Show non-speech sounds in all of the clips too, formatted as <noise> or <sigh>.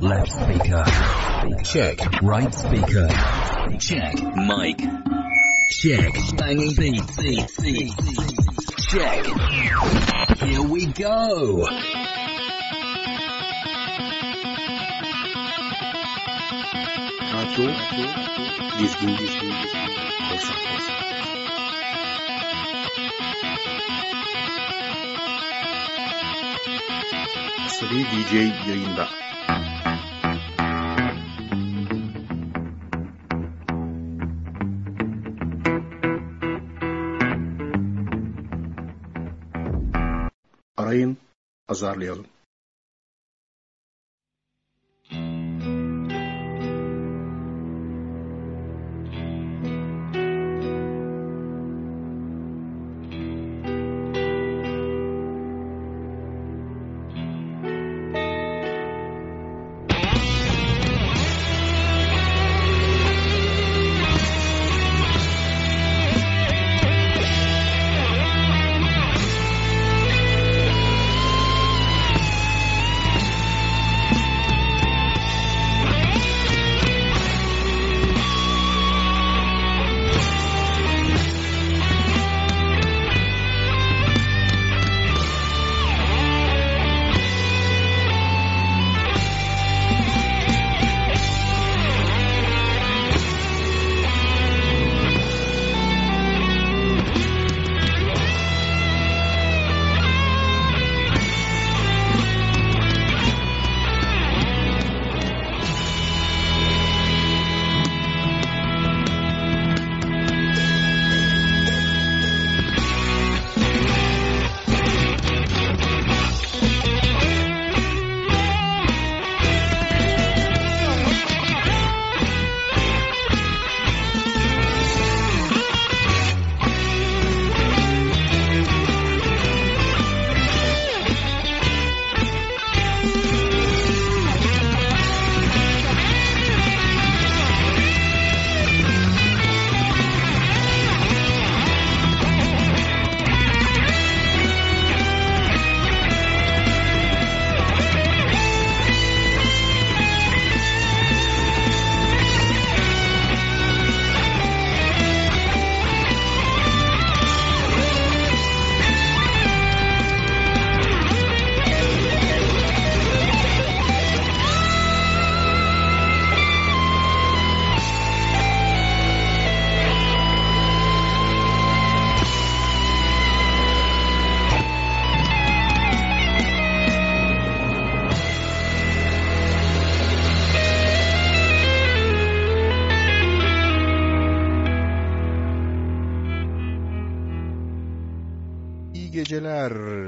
Left speaker. Check. Right speaker. Check. Mic. Check. Banging beat. Check. Here we go. Asabi DJ yayında. Pazarlayalım.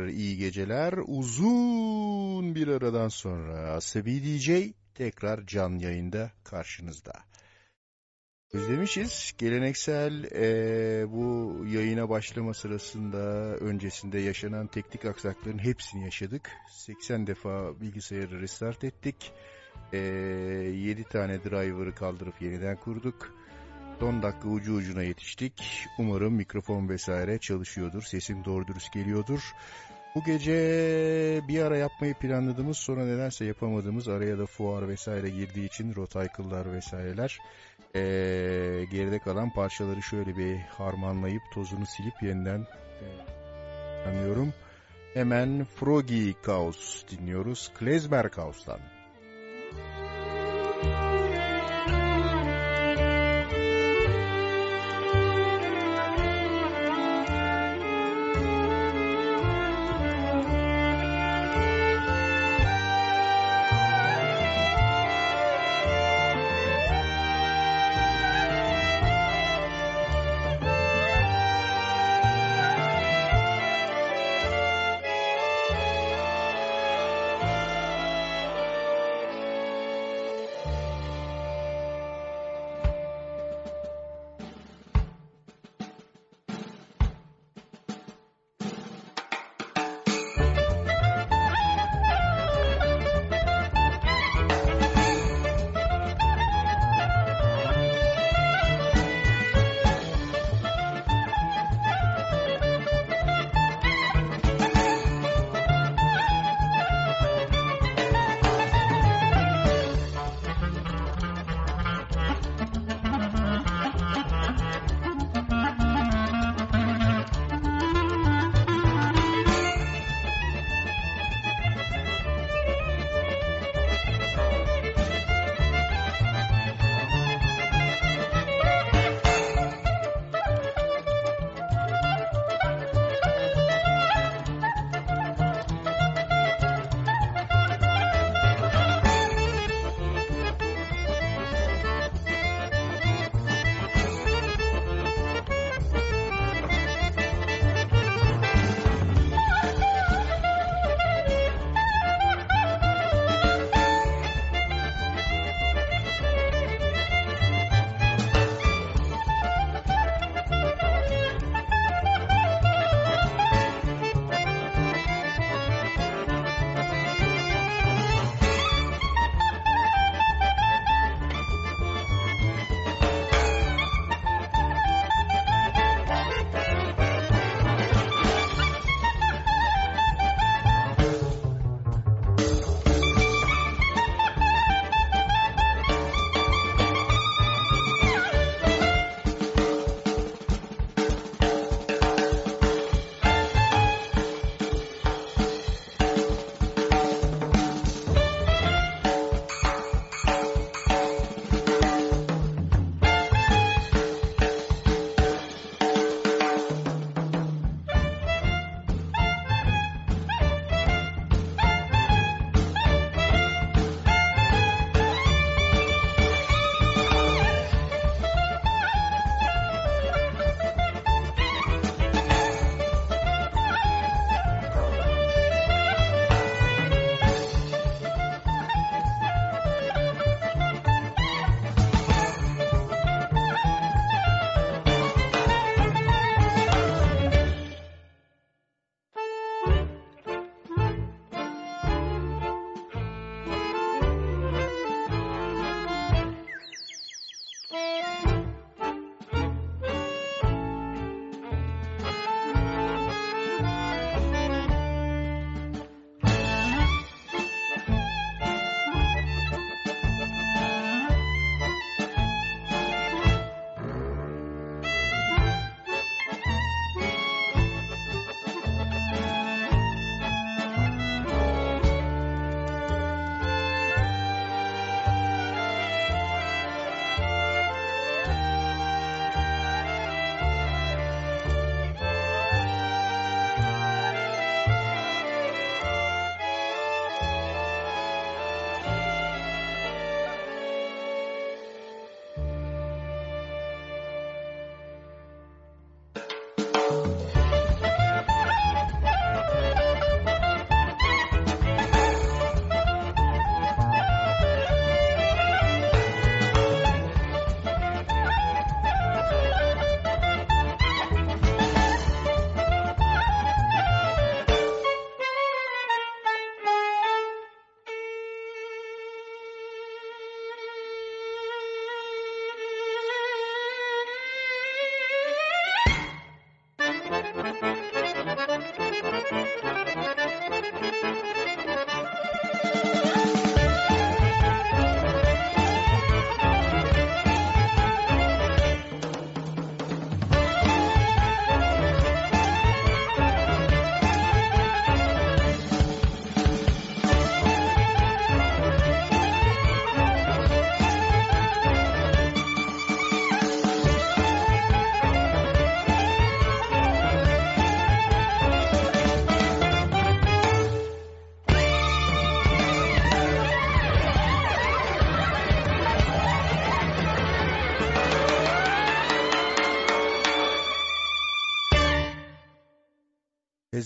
İyi geceler. Uzun bir aradan sonra Asabi DJ tekrar can yayında karşınızda. Özlemişiz. Geleneksel eee, bu yayına başlama sırasında öncesinde yaşanan teknik aksakların hepsini yaşadık. 80 defa bilgisayarı restart ettik. Eee 7 tane driver'ı kaldırıp yeniden kurduk. Son dakika ucu ucuna yetiştik. Umarım mikrofon vesaire çalışıyordur. Sesim doğru dürüst geliyordur. Bu gece bir ara yapmayı planladığımız sonra nedense yapamadığımız araya da fuar vesaire girdiği için rotaykıllar vesaireler ee, geride kalan parçaları şöyle bir harmanlayıp tozunu silip yeniden e, anlıyorum. Hemen Froggy Chaos dinliyoruz. Klezmer Chaos'tan.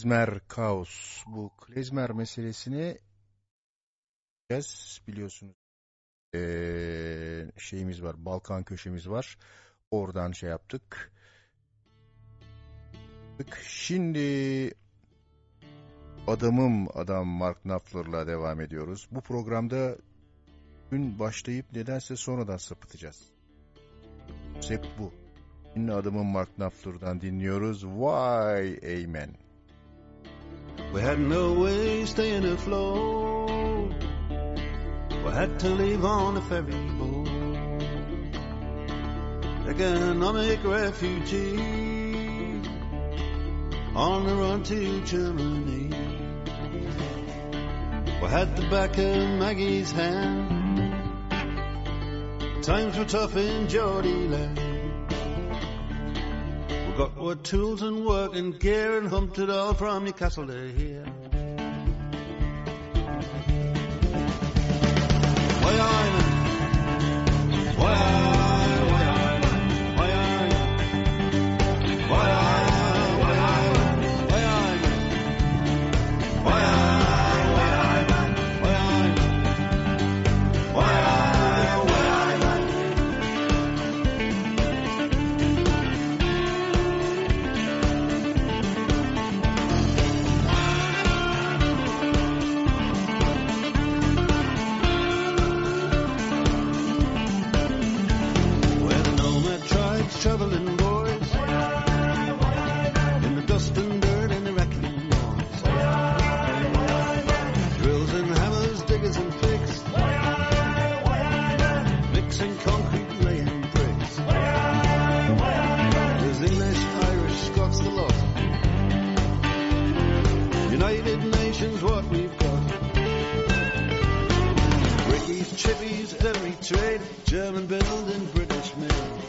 Klezmer kaos. Bu klezmer meselesini biliyorsunuz ee, şeyimiz var. Balkan köşemiz var. Oradan şey yaptık. Şimdi adamım adam Mark Knopfler'la devam ediyoruz. Bu programda gün başlayıp nedense sonradan sapıtacağız. Hep bu. Şimdi adamım Mark Knopfler'dan dinliyoruz. Why Amen. We had no way staying afloat. We had to leave on a ferry boat. Economic refugee on the run to Germany. We had the back of Maggie's hand. Times were tough in Geordie land. We got our tools and work and gear and humped it all from Newcastle to here. Why I'm, why every trade, German building, and British made.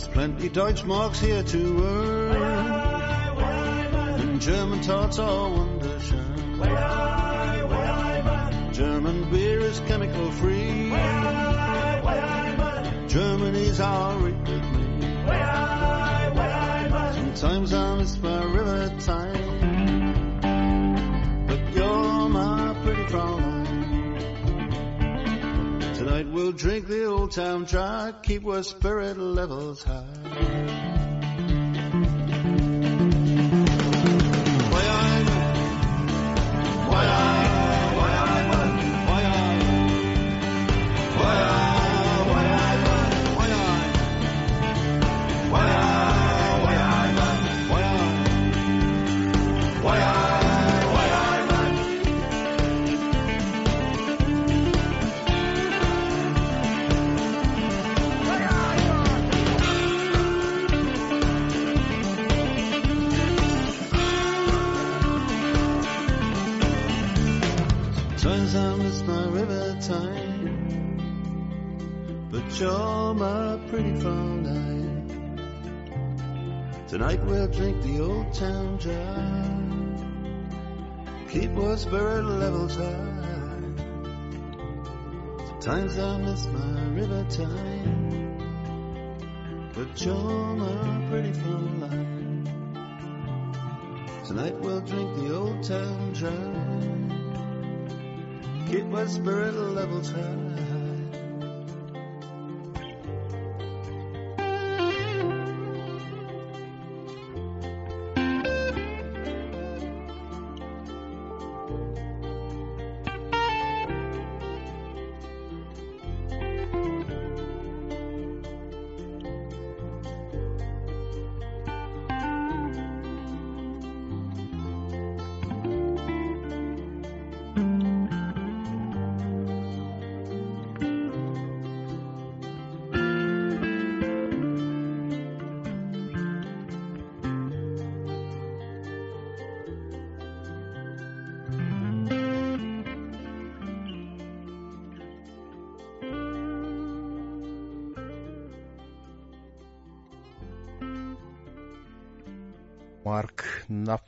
I Deutschmarks here to earn. And German tarts are wunderschön. German beer is chemical free. Germany's our me. Sometimes I miss my river time. But you're my pretty Fraulein. We'll drink the old town dry, keep our spirit levels high. Show my pretty fond eye. Tonight we'll drink the old town dry. Keep our spirit level high. Sometimes I miss my river time, but you're my pretty fond eye. Tonight we'll drink the old town dry. Keep my spirit level high.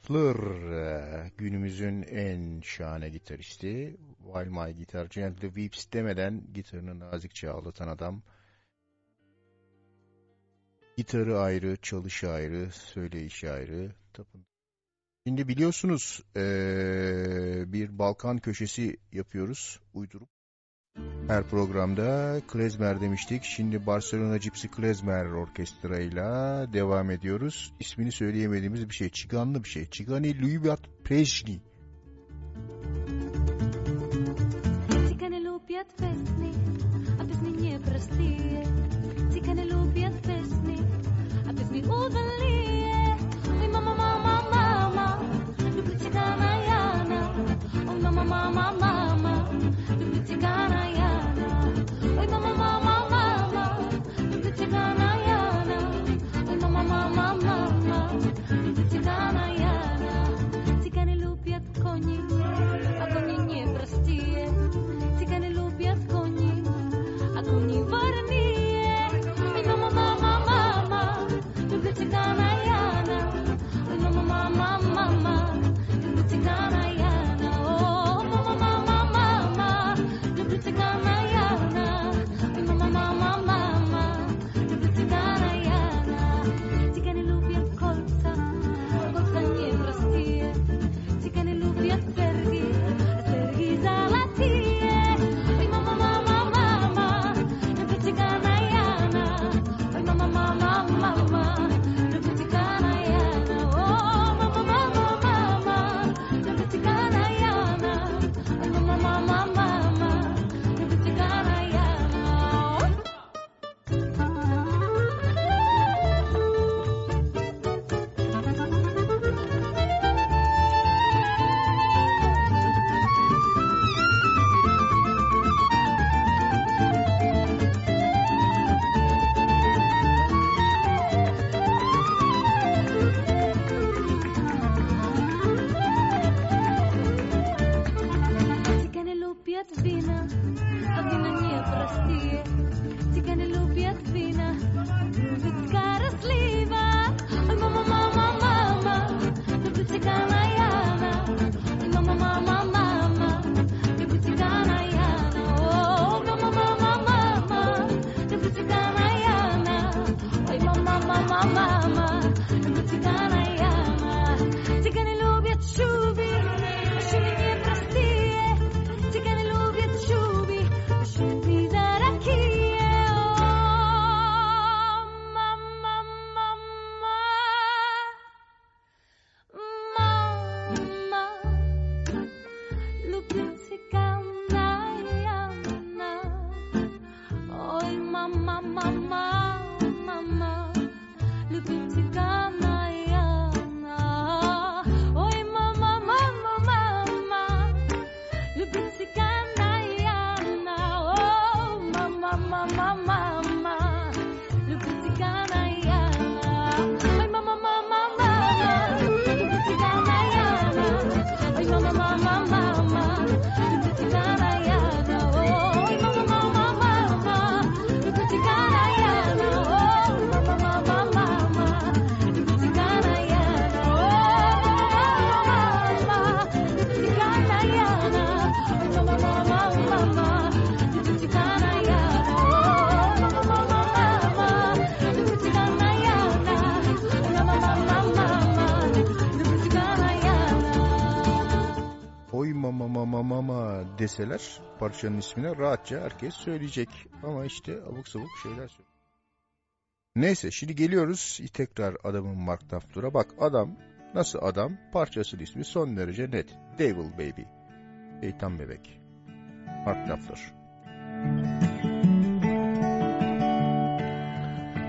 Fleur e, günümüzün en şahane gitaristi. While My Guitar Gently Weeps demeden gitarını nazikçe ağlatan adam. Gitarı ayrı, çalışı ayrı, söyleyişi ayrı. Tapın. Şimdi biliyorsunuz ee, bir Balkan köşesi yapıyoruz uydurup. Her programda Klezmer demiştik. Şimdi Barcelona Cipsi Klezmer Orkestra ile devam ediyoruz. İsmini söyleyemediğimiz bir şey. Çiganlı bir şey. Çigani Lübiyat Prejni. Çigani Lübiyat Prejni. Apes mi nie простые. Çigani Lübiyat Prejni. Apes mi удалили. Cigana, yeah. Deseler parçanın ismine rahatça herkes söyleyecek. Ama işte abuk sabuk şeyler söylüyor. Neyse şimdi geliyoruz tekrar adamın Mark Knopfler'a. Bak adam nasıl adam parçasının ismi son derece net. Devil Baby. Şeytan Bebek. Mark Knopfler.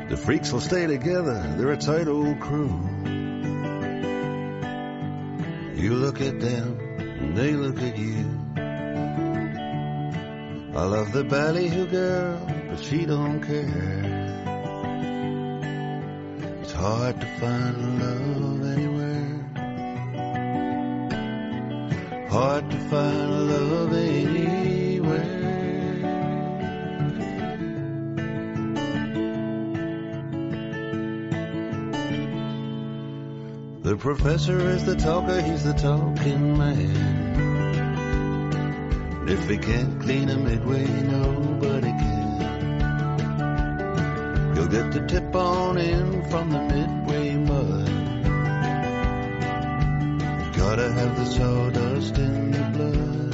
The freaks will stay together, they're a tight old crew. You look at them, and they look at you. I love the ballyhoo girl, but she don't care. It's hard to find love anywhere. Hard to find love anywhere. The professor is the talker, he's the talking man. If he can't clean a midway, nobody can. You'll get the tip on in from the midway mud. Gotta have the sawdust in the blood.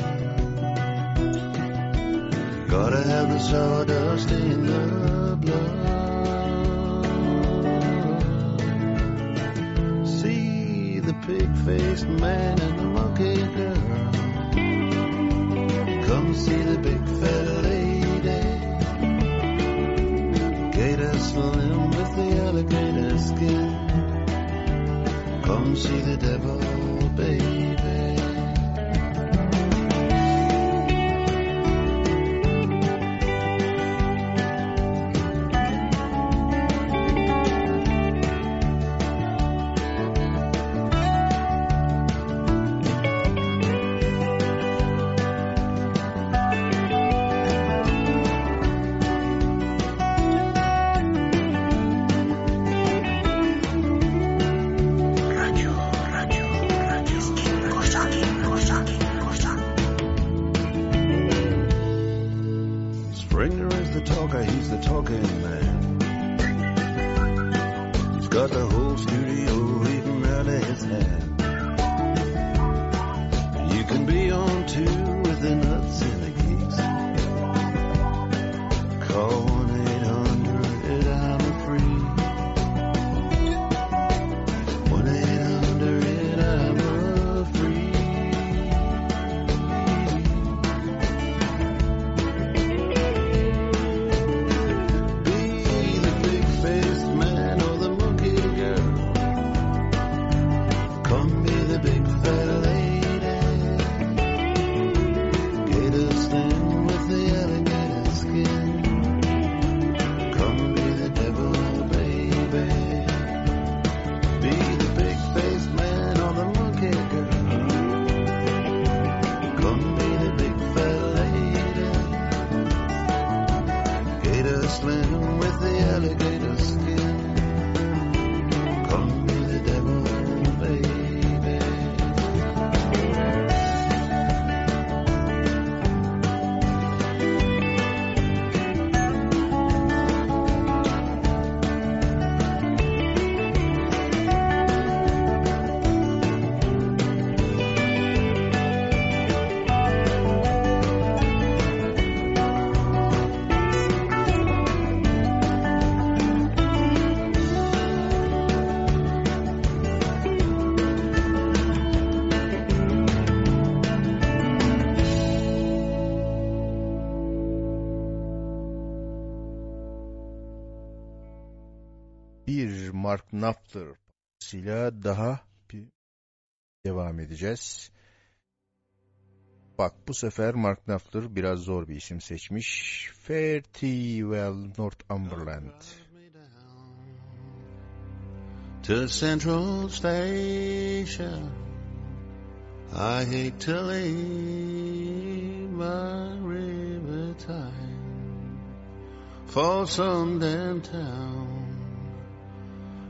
Gotta have the sawdust in the blood. See the pig-faced man and the monkey girl. Come see the big fat lady. Gator slim with the alligator skin. Come see the devil, baby. Knopfler parçasıyla daha bir devam edeceğiz. Bak bu sefer Mark Knopfler biraz zor bir isim seçmiş. Fairty Well Northumberland. to Central Station. I hate to leave my river time for some damn town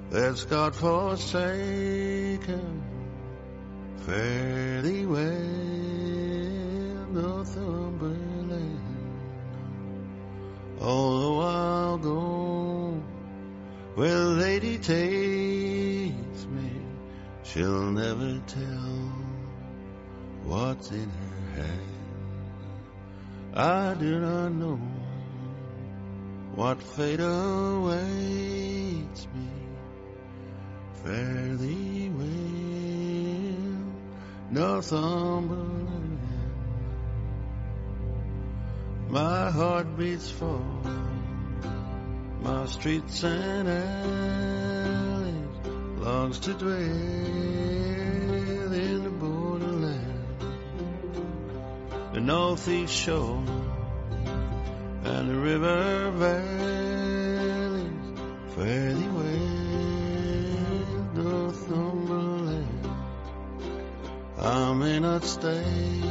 that's God forsaken. Fare thee well, Northumberland. All the while gone, where Lady takes me, she'll never tell what's in her hand. I do not know what fate awaits me. Fare thee well, Northumberland. My heart beats for my streets and alleys, longs to dwell in the borderland, the northeast shore and the river valleys. Fare thee well. Northumberland. I may not stay.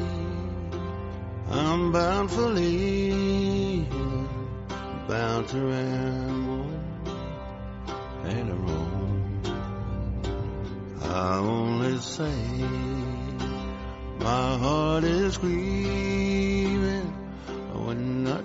I'm bound for leaving, bound to ramble and roam. I only say my heart is grieving. I would not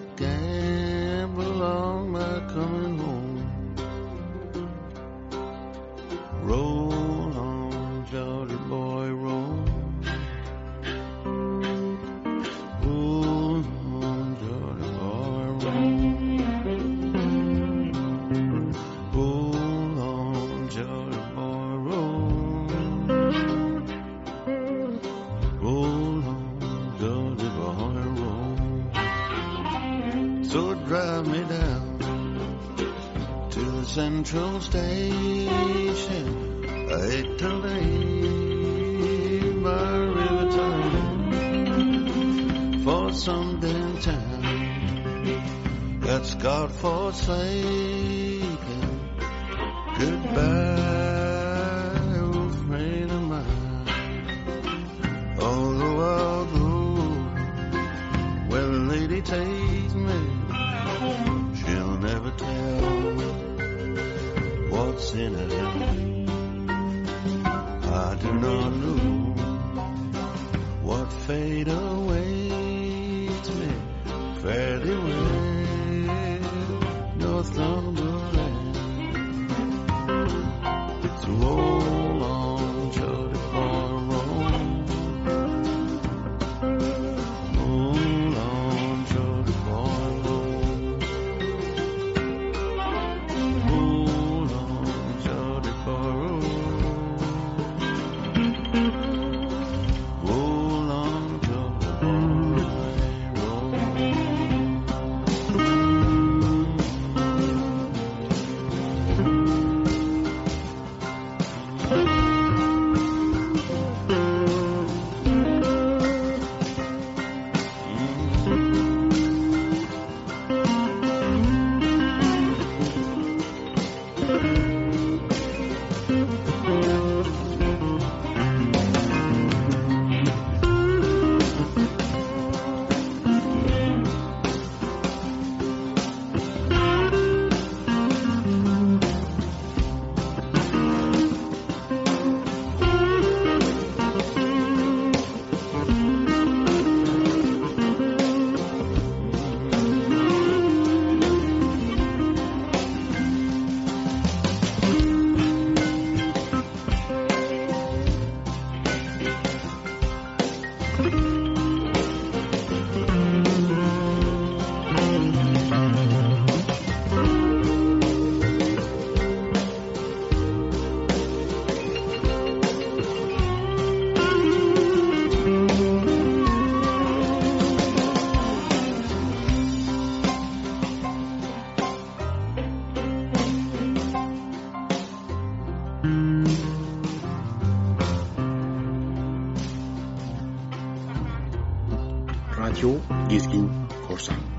fuel is in Khorasan.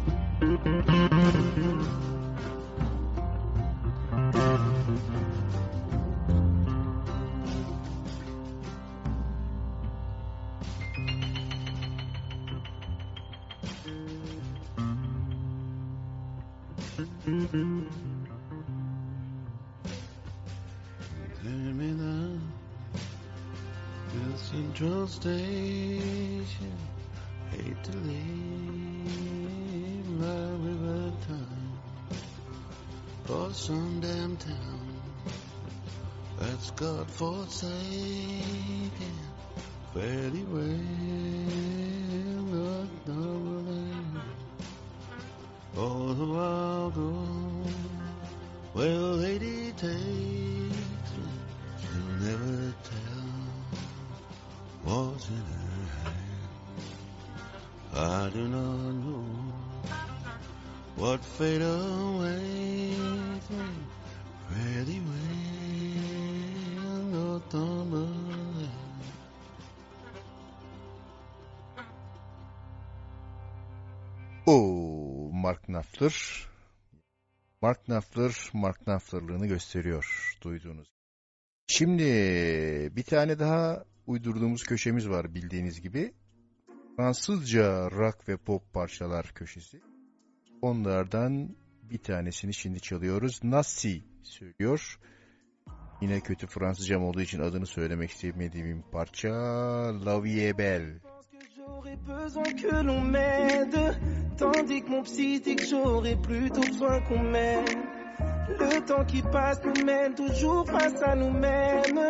Knopfler. Mark Knopfler, Mark Knopfler'lığını gösteriyor duyduğunuz. Şimdi bir tane daha uydurduğumuz köşemiz var bildiğiniz gibi. Fransızca rock ve pop parçalar köşesi. Onlardan bir tanesini şimdi çalıyoruz. Nassi söylüyor. Yine kötü Fransızcam olduğu için adını söylemek istemediğim parça La Vie Belle. Tandis que mon psy dit que j'aurais plutôt besoin qu'on m'aime. Le temps qui passe nous mène toujours face à nous-mêmes.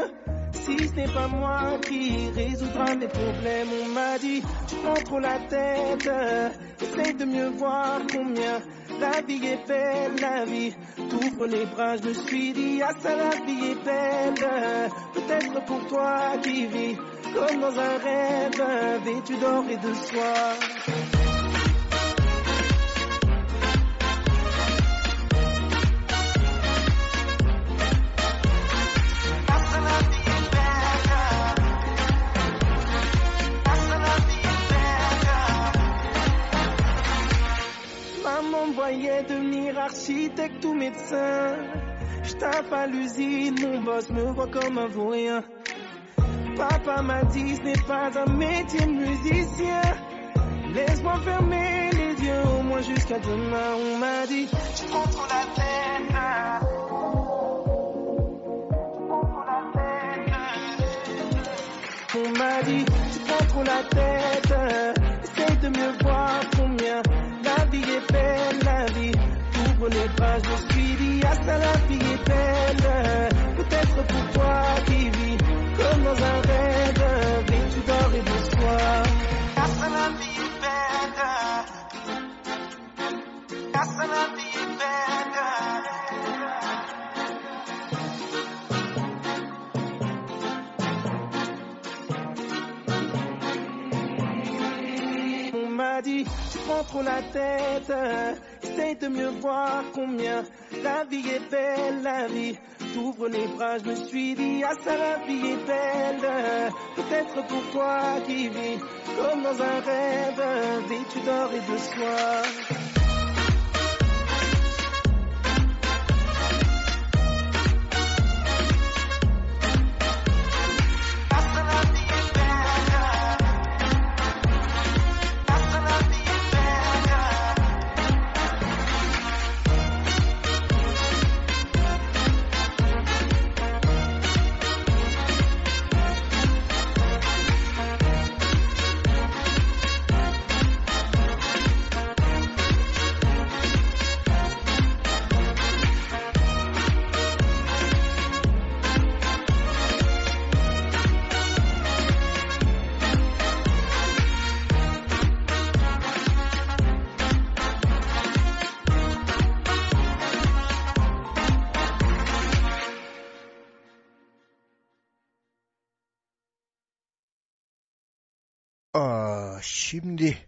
Si ce n'est pas moi qui résoudra mes problèmes, on m'a dit, tu prends trop la tête, essaye de mieux voir combien la vie est belle, la vie. T'ouvres les bras, je me suis dit, ah ça la vie est belle. Peut-être pour toi qui vis comme dans un rêve, vêtu d'or et de soie. Architecte ou médecin. Je tape à l'usine, mon boss me voit comme un vaurien. Papa m'a dit ce n'est pas un métier musicien. Laisse-moi fermer les yeux au moins jusqu'à demain. On m'a dit tu prends trop la tête. On m'a dit tu prends trop la tête. Essaye de mieux voir Les bras, je suis dit ça la vie est belle. Peut-être pour toi qui vis comme dans un rêve, vêtu d'or et de soie. Ah ça la vie est belle. Ça la vie est belle. On m'a dit, tu prends trop la tête, essaye de mieux voir combien la vie est belle, la vie. T'ouvres les bras, je me suis dit, ah ça la vie est belle. Peut-être pour toi qui vis comme dans un rêve, vêtu d'or et de soie. Aa, şimdi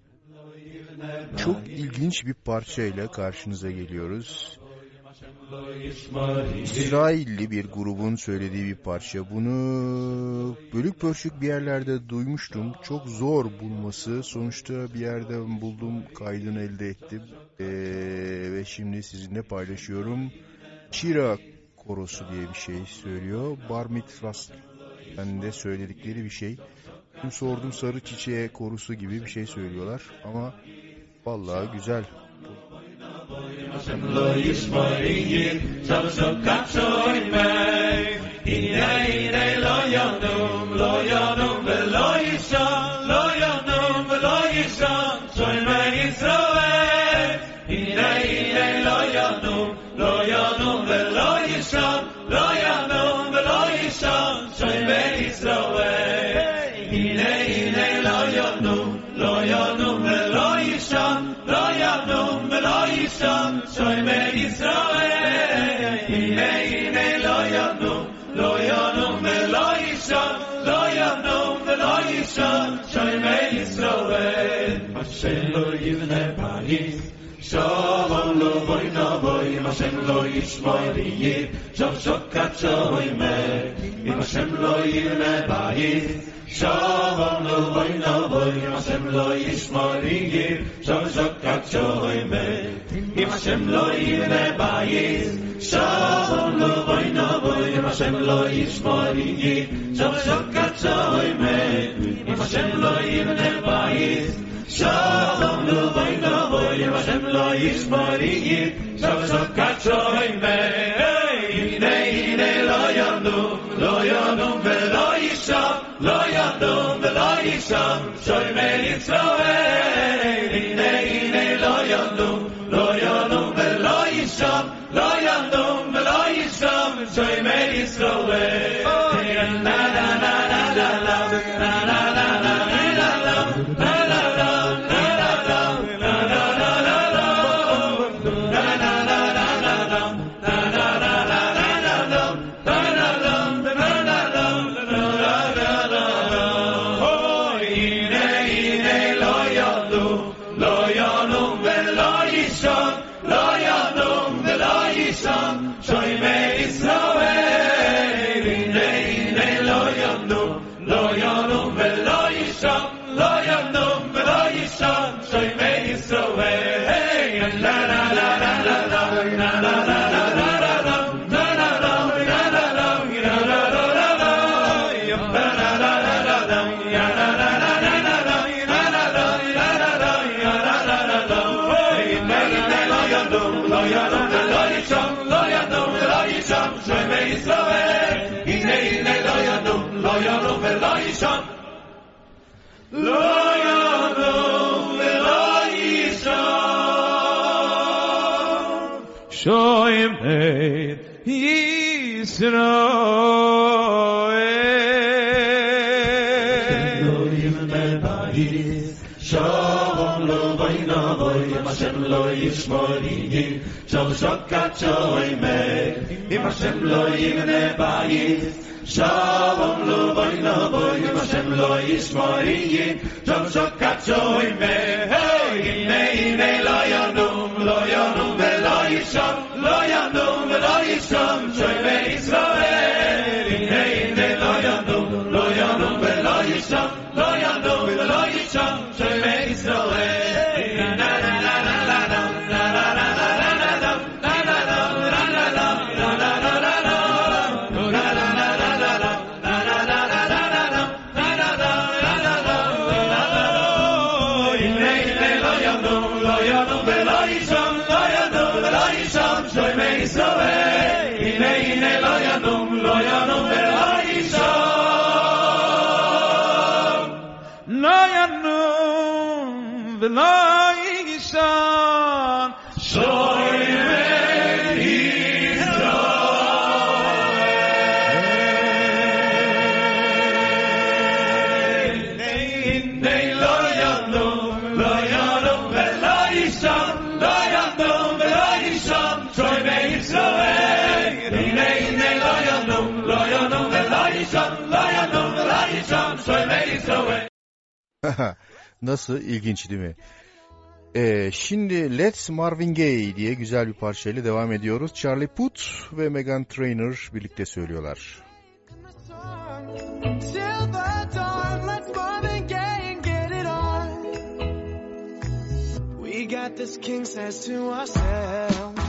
çok ilginç bir parçayla karşınıza geliyoruz. İsrailli bir grubun söylediği bir parça. Bunu bölük pörçük bir yerlerde duymuştum. Çok zor bulması. Sonuçta bir yerden buldum, kaydını elde ettim. Ee, ve şimdi sizinle paylaşıyorum. Çira korosu diye bir şey söylüyor. Bar mitzvahs ben de söyledikleri bir şey. Dün sordum sarı çiçeğe korusu gibi bir şey söylüyorlar ama vallahi güzel. Soy שוי מי ישראל, הנה הנה לא ינום, לא ינום ולא ישן, לא ינום ולא ישן, שוי מי ישראל, אשר לא יבנה פריס, Shalom lo boy no boy im Hashem lo yishmoy riyir Shom shokat shoy me Im Hashem lo yivne bayis Shalom lo boy no boy im Hashem lo yishmoy riyir Shom shokat shoy me Im Hashem lo yivne bayis Shalom lo boy no boy im Hashem lo yishmoy riyir Shom shokat shoy me Im Hashem lo yivne bayis Shalom lo boy no boy im Hashem lo yishmoy riyir Shom shokat shoy me Ine ine lo yandum lo yandum ve lo yisham lo yandum ve lo yisham shoy me Yisrael Ine ine lo yandum lo yandum ve lo yisham lo yandum ve lo yisham shoy me Yisrael לא ידום ולא ישם לא ידום ולא ישם שוימת ישראל. גדולים מבית שום לא בי נבוי אם השם לא ישמורי שום שוקת שוימת אם השם לא ימנה בית Shalom lo boino boyim Hashem lo yishmoyim Tom shokatso ime Ime ime lo yonum lo yonum velo yishom lo yonum velo yishom Shoy ve Yisrael Nasıl? İlginç değil mi? Ee, şimdi Let's Marvin Gaye diye güzel bir parçayla devam ediyoruz. Charlie Puth ve Megan Trainor birlikte söylüyorlar. We got this king size to ourselves.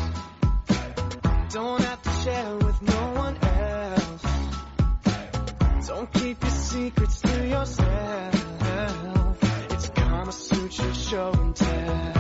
Don't have to share with no one else. Don't keep your secrets to yourself. future show and tell.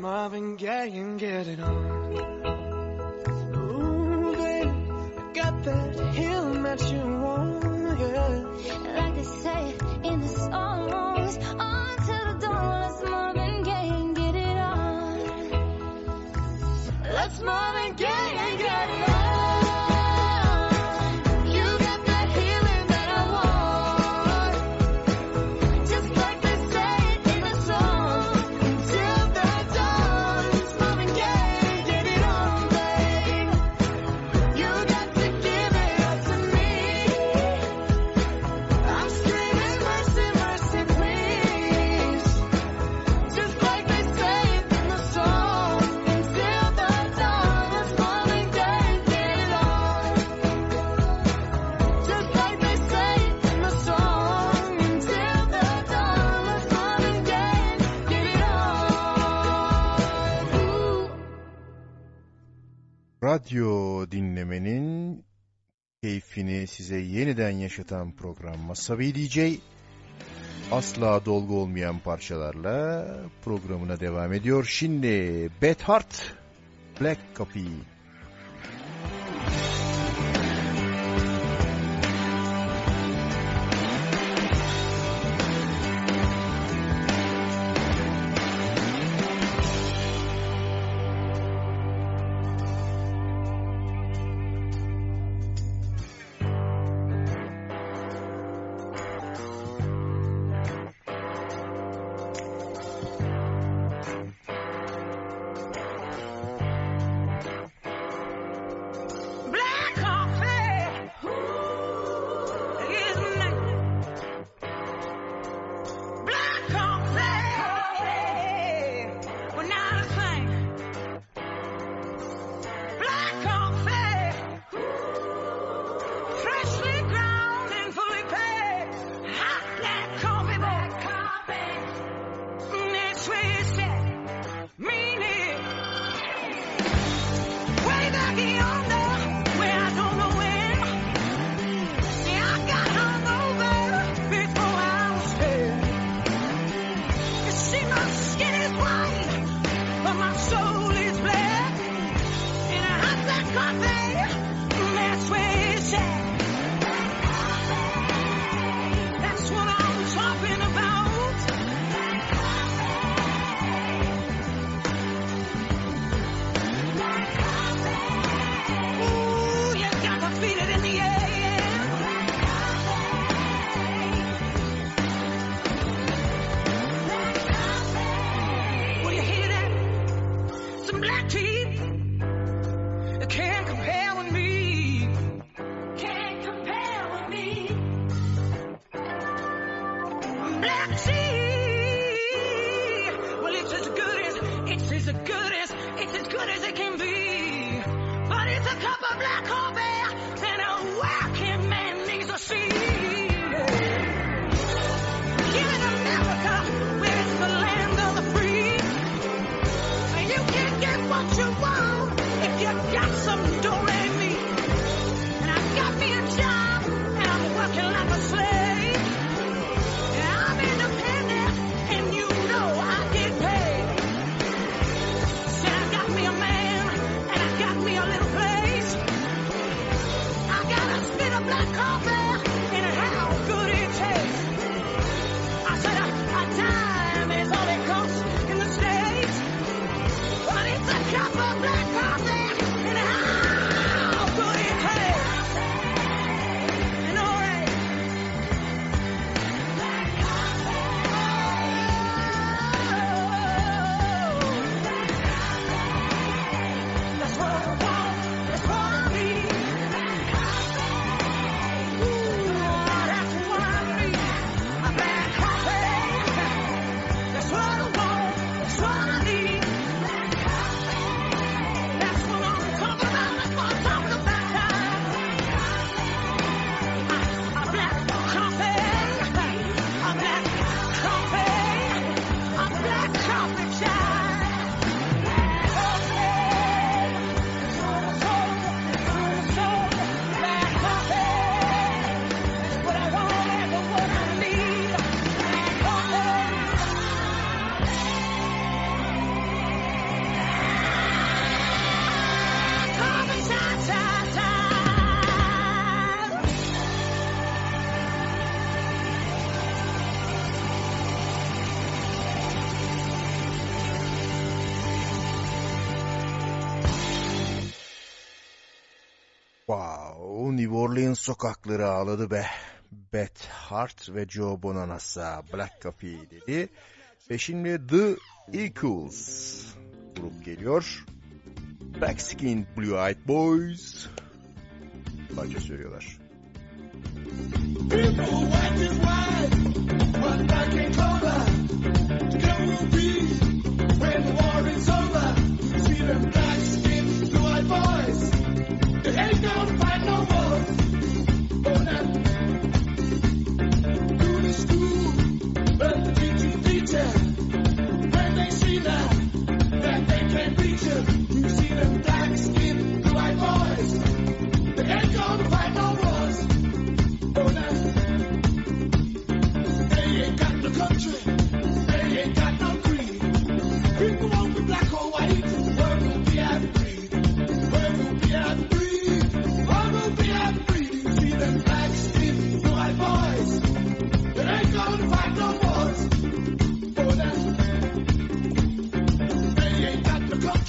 Marvin Gaye and get it on. radyo dinlemenin keyfini size yeniden yaşatan program Masavi DJ asla dolgu olmayan parçalarla programına devam ediyor. Şimdi Beth Hart Black Coffee sokakları ağladı be. Beth Hart ve Joe Bonanassa Black Coffee dedi. Ve şimdi The Eagles grup geliyor. Black Skin Blue Eyed Boys parça söylüyorlar.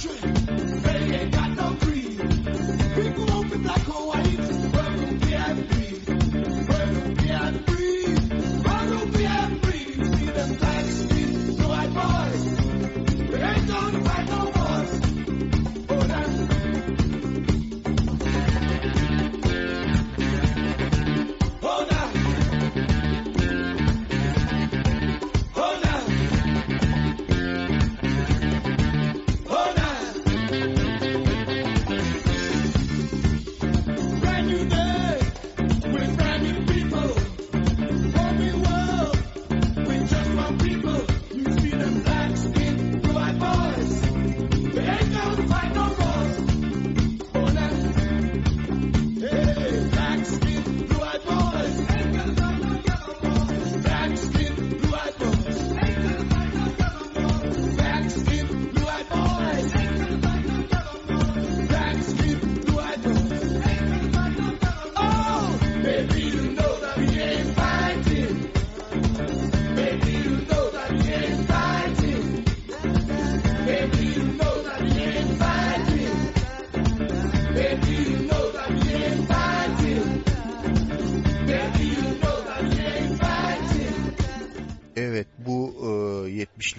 children. you there.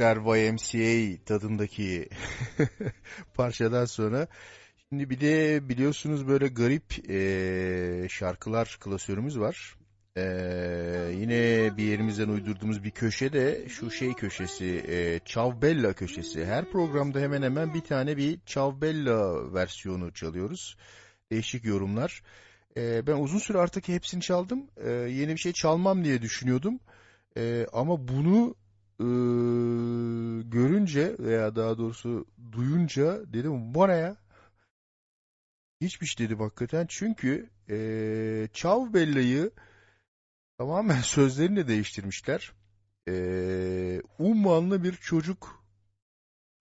70'ler YMCA tadındaki <laughs> parçadan sonra şimdi bir de biliyorsunuz böyle garip e, şarkılar klasörümüz var. E, yine bir yerimizden uydurduğumuz bir köşe de şu şey köşesi e, Çavbella köşesi. Her programda hemen hemen bir tane bir Çavbella versiyonu çalıyoruz. Değişik yorumlar. E, ben uzun süre artık hepsini çaldım. E, yeni bir şey çalmam diye düşünüyordum. Ee, ama bunu e, görünce veya daha doğrusu duyunca dedim bu ne ya? Hiçbir şey dedim hakikaten. Çünkü e, Çav Bella'yı tamamen <laughs> sözlerini de değiştirmişler. E, Ummanlı bir çocuk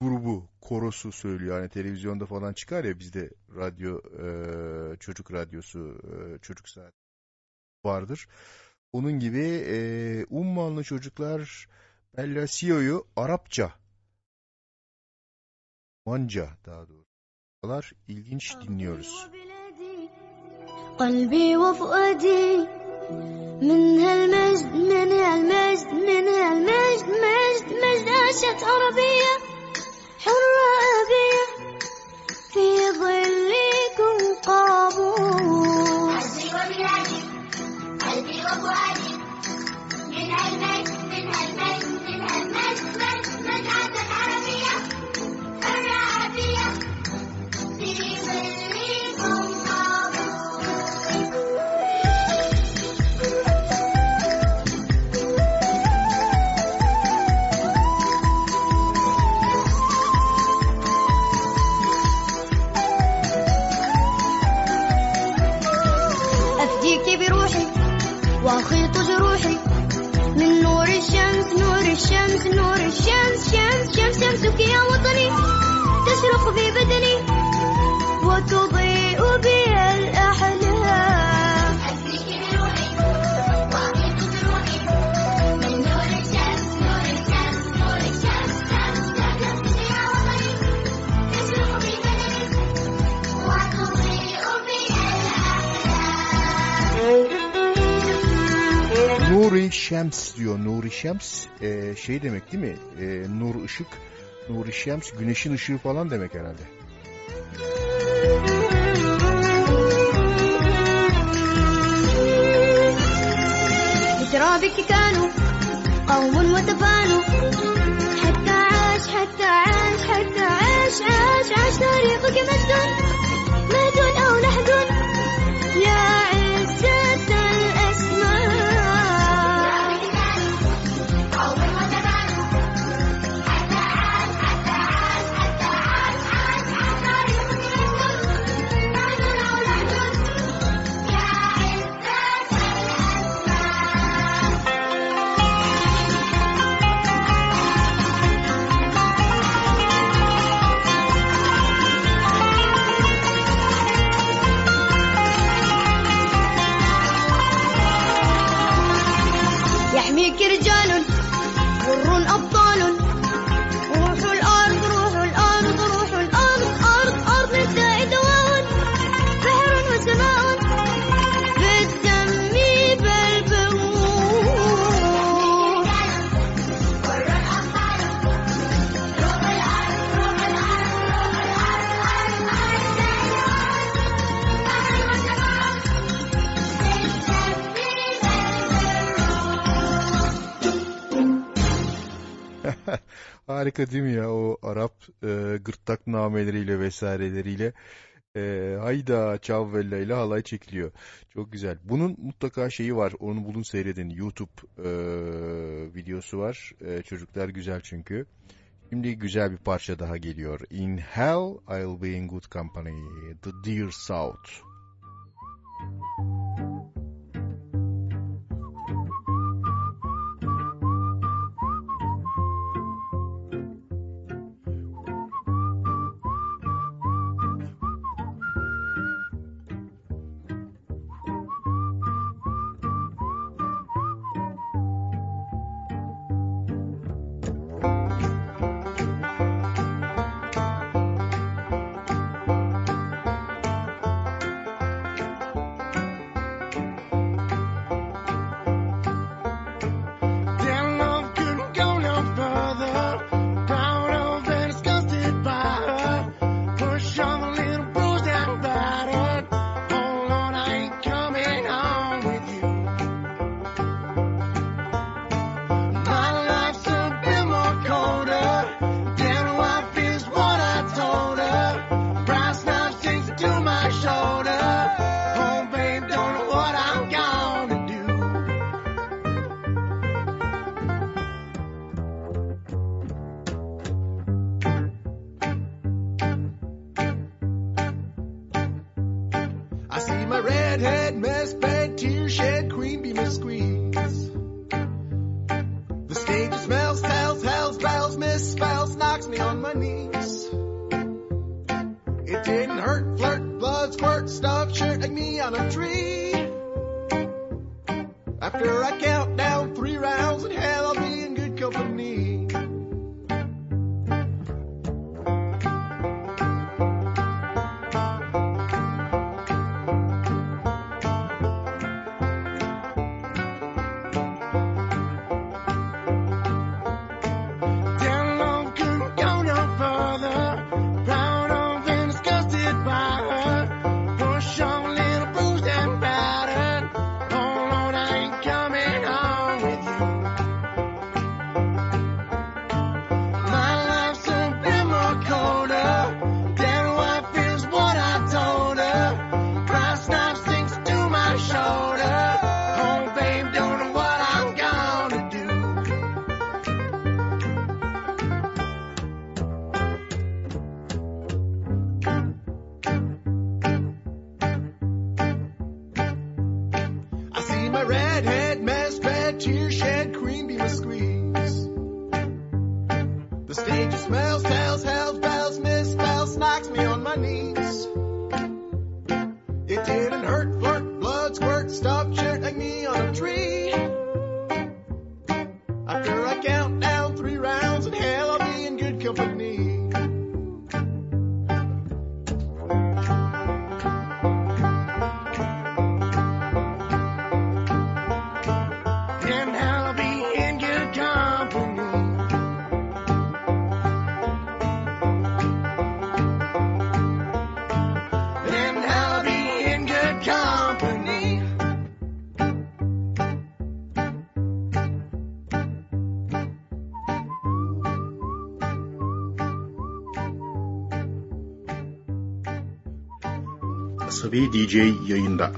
grubu korosu söylüyor. Hani televizyonda falan çıkar ya bizde radyo e, çocuk radyosu e, çocuk saat vardır. Onun gibi e, Ummanlı çocuklar Bella Sio'yu Arapça Manca daha doğrusu ilginç dinliyoruz. قلبي وفؤادي من هالمجد من هالمجد من هالمجد مجد مجد عاشت عربية حرة أبية في ظلكم قابوس عزي وبلادي قلبي وفؤادي من هالمجد من هالمجد الشمس نور الشمس شمس شمس شمسك يا وطني تشرق في بدني وتضيء Nuri Şems diyor. Nuri Şems e, şey demek değil mi? E, nur ışık. Nuri Şems güneşin ışığı falan demek herhalde. بترابك كانوا قوم وتفانوا حتى عاش حتى عاش حتى عاش عاش عاش تاريخك مجد مهد أو لحد يا عزة Harika değil mi ya o Arap e, gırtlak nameleriyle vesaireleriyle e, hayda çavvella ile halay çekiliyor. Çok güzel. Bunun mutlaka şeyi var. Onu bulun seyredin. YouTube e, videosu var. E, çocuklar güzel çünkü. Şimdi güzel bir parça daha geliyor. In Hell I'll Be in Good Company. The Dear South. Redhead mess bed, tear shed, queen bee miss squeeze. The stage smells, tells, hells, bells, misspells, knocks me on my knees. It didn't hurt, flirt, blood, squirt, stuff, shirt like me on a tree. After I count Asabi DJ yayında.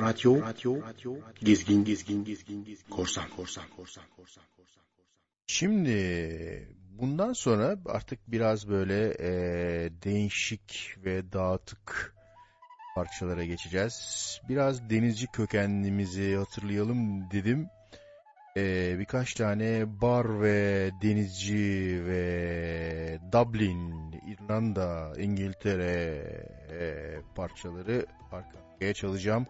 Radyo, radyo, radyo, gezgin, gezgin, gezgin, gezgin, korsan, korsan, korsan, korsan, korsan, korsan. Şimdi bundan sonra artık biraz böyle e, değişik ve dağıtık parçalara geçeceğiz. Biraz denizci kökenimizi hatırlayalım dedim. E, birkaç tane bar ve denizci ve Dublin, İrlanda, İngiltere e, parçaları arka arkaya çalacağım.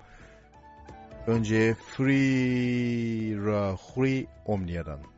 Önce Free Rahuri Omnia'dan.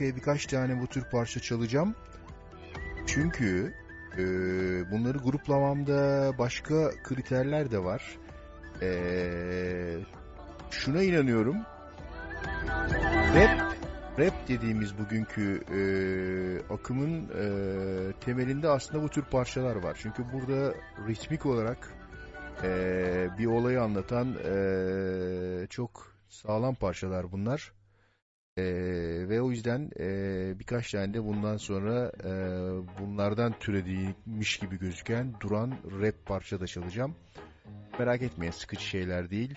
Arkaya birkaç tane bu tür parça çalacağım. Çünkü e, bunları gruplamamda başka kriterler de var. E, şuna inanıyorum. Rap, rap dediğimiz bugünkü e, akımın e, temelinde aslında bu tür parçalar var. Çünkü burada ritmik olarak e, bir olayı anlatan e, çok sağlam parçalar bunlar. Ee, ve o yüzden e, birkaç tane de bundan sonra e, bunlardan türediymiş gibi gözüken duran rap parça da çalacağım. Merak etmeyin sıkıcı şeyler değil.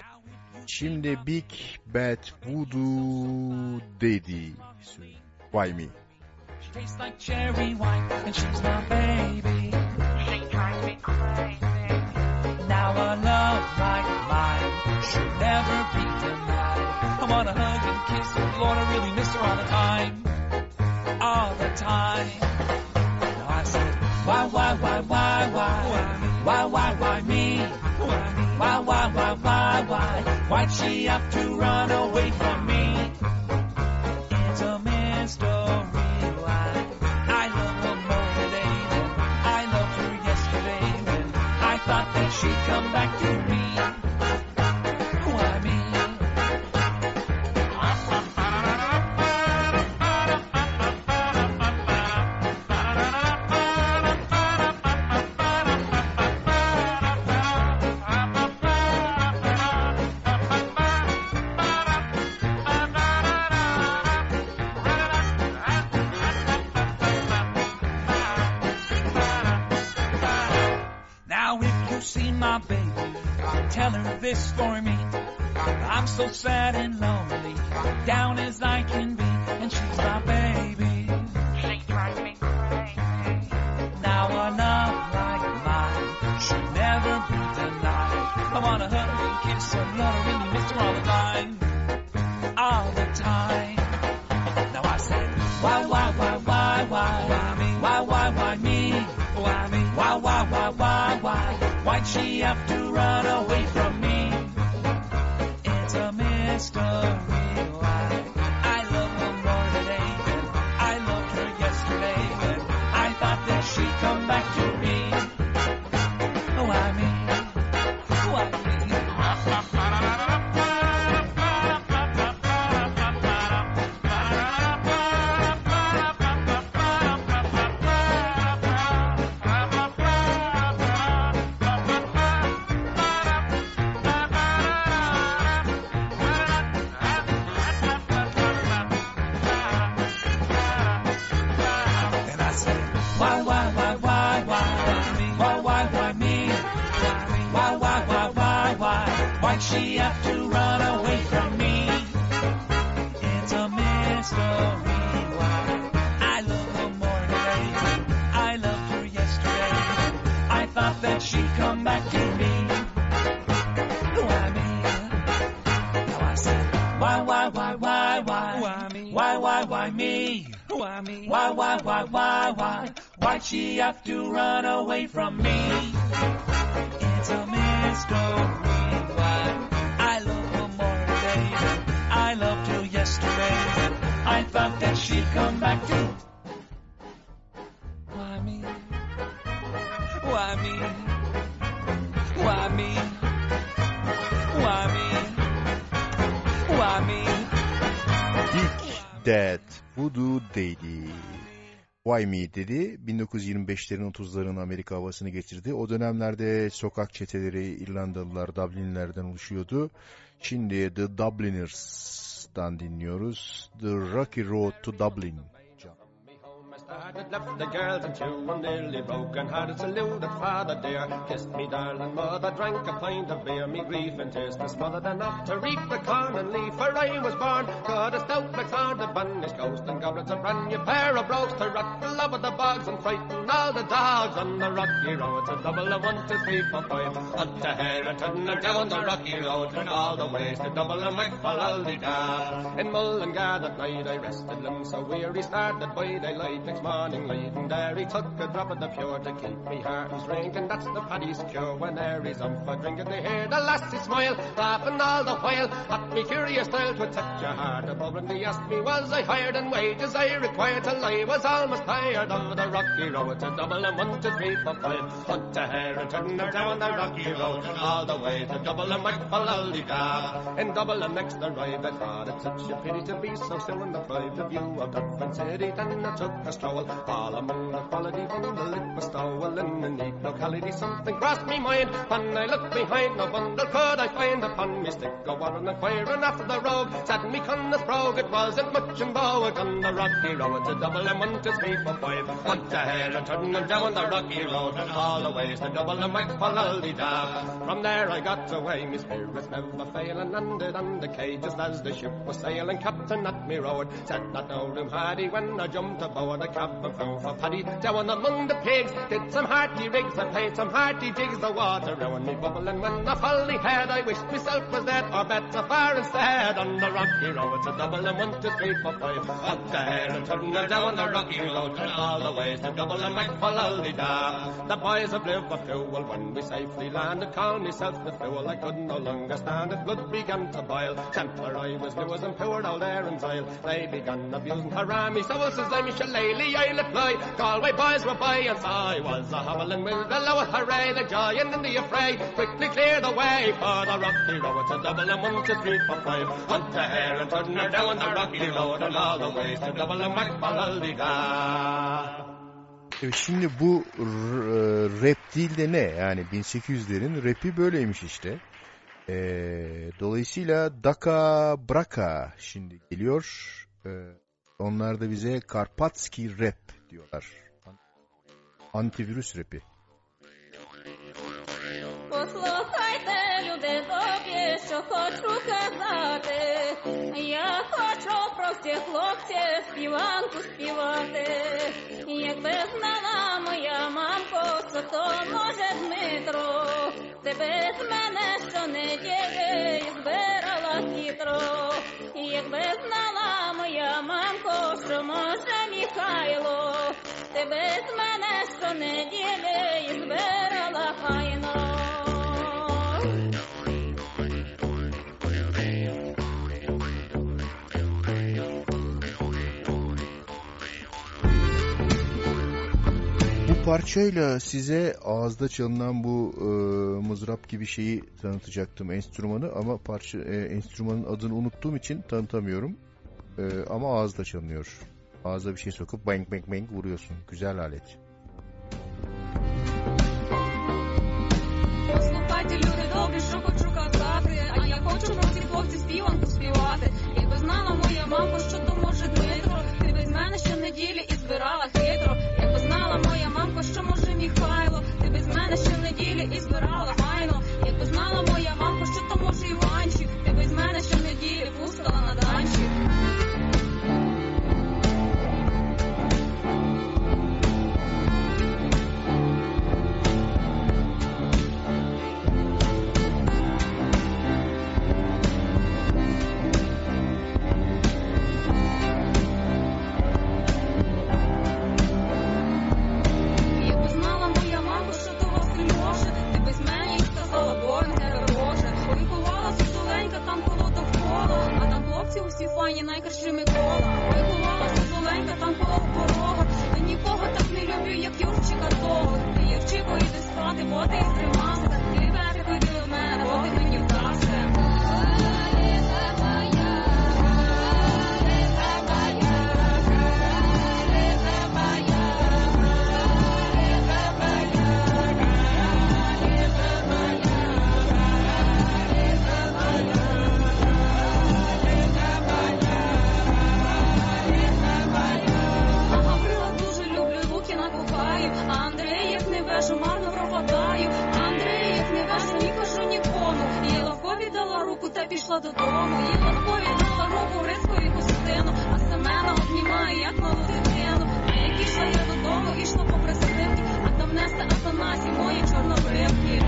Şimdi Big Bad Voodoo Daddy Why Me? Now a love like mine should never be denied. I want to hug and kiss her. Lord, I really miss her all the time. All the time. Now I said, why, why, why, why, why? Why, why, why why me? Why, why, why, why, why? Why'd she have to run away from me? This for me. I'm so sad and thought that she'd come back to me. Why me? Now I said, why, why, why, why, why? Why me? Why, why, why me? Why me? Why, why, why, why, why? Why'd she have to run away from me? It's a mystery why I love her more today I loved her yesterday. I thought that she'd come back to. Why me? Why me? Why me? Why me? Dick Dad Voodoo Daddy. Why Me dedi. 1925'lerin 30'ların Amerika havasını getirdi. O dönemlerde sokak çeteleri İrlandalılar, Dublinlerden oluşuyordu. Şimdi The Dubliners'tan dinliyoruz. The Rocky Road to Dublin. Started, left the girls and two and nearly broken hearted saluted father dear. Kissed me darling mother, drank a pint of beer, me grief and tears to smothered enough to reap the corn and leaf. For I was born, got a stout McLeod, a banished ghost and goblins, a brand new pair of brogues to rock the love of the bogs and frighten all the dogs on the rocky road. To double a one, two, three, four, five, up to Herriton and down the rocky road and all the ways to double a McFallaldy In Mullingar that night I rested them so weary, started by daylight morning and there he took a drop of the pure to keep me heart and drink and that's the paddy's cure. When there he's on for drinking they hear the lassie smile laughing all the while. At me curious style to touch your heart above and They asked me was I hired and wages I required till I was almost tired. Of the rocky road to double and five hunt to hair and turn her down the rocky road all the way to double and McFallaldy in double and next arrived I thought it such a pity to be so still the private view of Dublin City then I took a stroll the quality from the lip was stowel in a neat locality something crossed me mind when I looked behind no bundle could I find upon me stick a warren and firing after the rogue said me cunning brogue it wasn't much in vogue on the rocky road to double and one two three four five to hair and turn and down the rocky road and all the ways to double and McFallaldy dab from there I got away me spirits never failing on the quay just as the ship was sailing captain at me road said that no room had he when I jumped aboard a fell for paddy down among the pigs did some hearty rigs and played some hearty jigs the water round me bubbling when I folly had I wished myself was dead or better far instead on the rocky road to double and one two three four five up there and turn her down the rocky road and all the ways to double and McFallaldy da the boys of Liverpool when we safely landed called myself the fool I could no longer stand it blood began to boil temper I was as and all there and Zyle they began abusing Harami so says I'm a Shillelagh I'll apply Galway boys were by and so I was a hobbling with the lower hooray the giant in the affray quickly clear the way for the rocky road to double and one two three four five hunt the hair and turn her down the rocky road and all the ways to double and Evet, şimdi bu e, rap değil de ne? Yani 1800'lerin rapi böyleymiş işte. Ee, dolayısıyla Daka Braka şimdi geliyor. Ee, onlar da bize Karpatski rap diyorlar. Antivirüs rapi. Послухайте, Знаєте тобі, що хочу казати. Я хочу про всіх хлопців співанку співати. Якби знала моя мамко, що то може Дмитро, тебе з мене щонеділі збирала хитро. Якби знала моя мамко, що може Михайло, тебе з мене щонеділі збирала хайно. parçayla size ağızda çalınan bu e, mızrap gibi şeyi tanıtacaktım enstrümanı ama parça e, enstrümanın adını unuttuğum için tanıtamıyorum. E, ama ağızda çalınıyor. Ağza bir şey sokup bang bang bang vuruyorsun. Güzel alet. Послухайте, люди добрі, що хочу казати, а я хочу про ці хлопці співанку співати. Якби знала моя мамка, що то може Дмитро, ти без мене щонеділі і збирала хитро. Що може Міхайло, ти без мене ще неділі і збирала гайно, Якби знала файні, найкращі Микола. Ой, зозуленька там коло порога, Я нікого так не люблю, як Юрчика того. Ти Юрчико, іди спати, бо ти стримався, ти ветрику йди до мене, бо ти мені вдався. Дала руку та пішла додому. Їй Лавкові дала руку рискові Костину, а Семена обнімає, як малу дитину. А як ішла я додому, ішла попри садибки, а там неста Атанасі мої чорнобривки.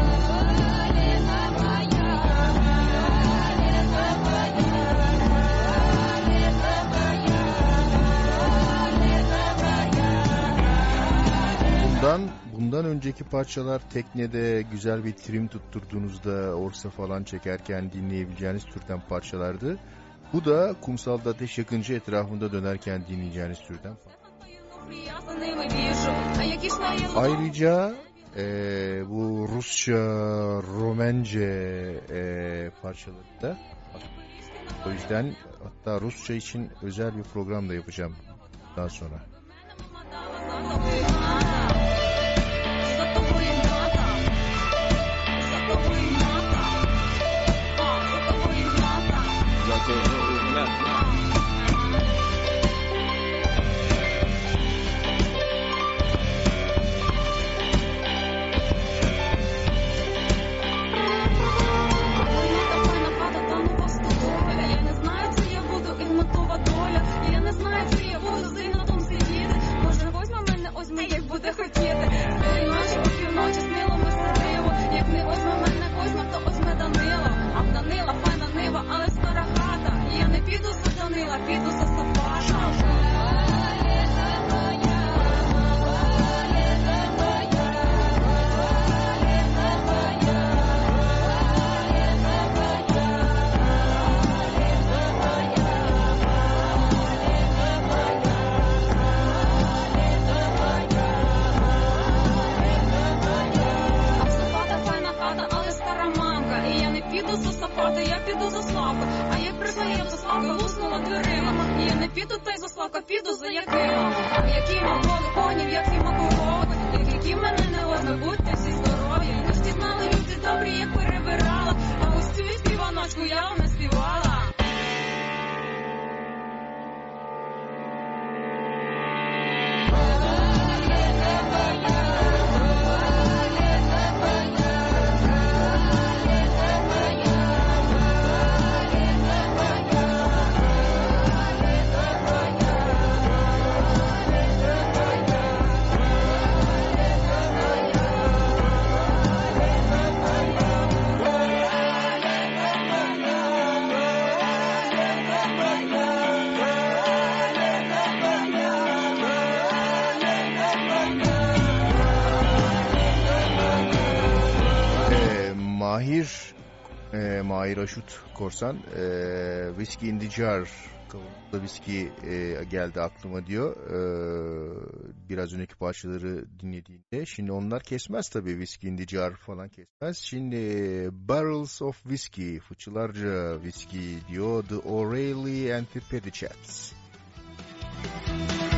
bundan önceki parçalar teknede güzel bir trim tutturduğunuzda orsa falan çekerken dinleyebileceğiniz türden parçalardı. Bu da kumsalda ateş yakıncı etrafında dönerken dinleyeceğiniz türden. Ayrıca e, bu Rusça, Romence e, parçaları da o yüzden hatta Rusça için özel bir program da yapacağım daha sonra. Як буде ночі у півночі снило ми сидиво. Як не возьме мене, Козьма, то возьме Данила. А в Данила файна нива, але стара хата. Я не піду за Данила, піду за я піду за Славка. А як признає за Славка, луснула дверима. І я не піду та й за Славка, піду за Якима. Які моволи конів, які макорови, як які мене не возьме, будьте всі здорові. Не всі знали люди добрі, як перебирала. А ось цю співаночку я вам не співала. davulcuların Mahir e, Mahir Aşut Korsan e, Whiskey in the Jar kavunlu e, geldi aklıma diyor. E, biraz önceki parçaları dinlediğinde. Şimdi onlar kesmez tabii viski in the jar falan kesmez. Şimdi Barrels of Whiskey fıçılarca viski diyor The O'Reilly and the Petty Chaps. Müzik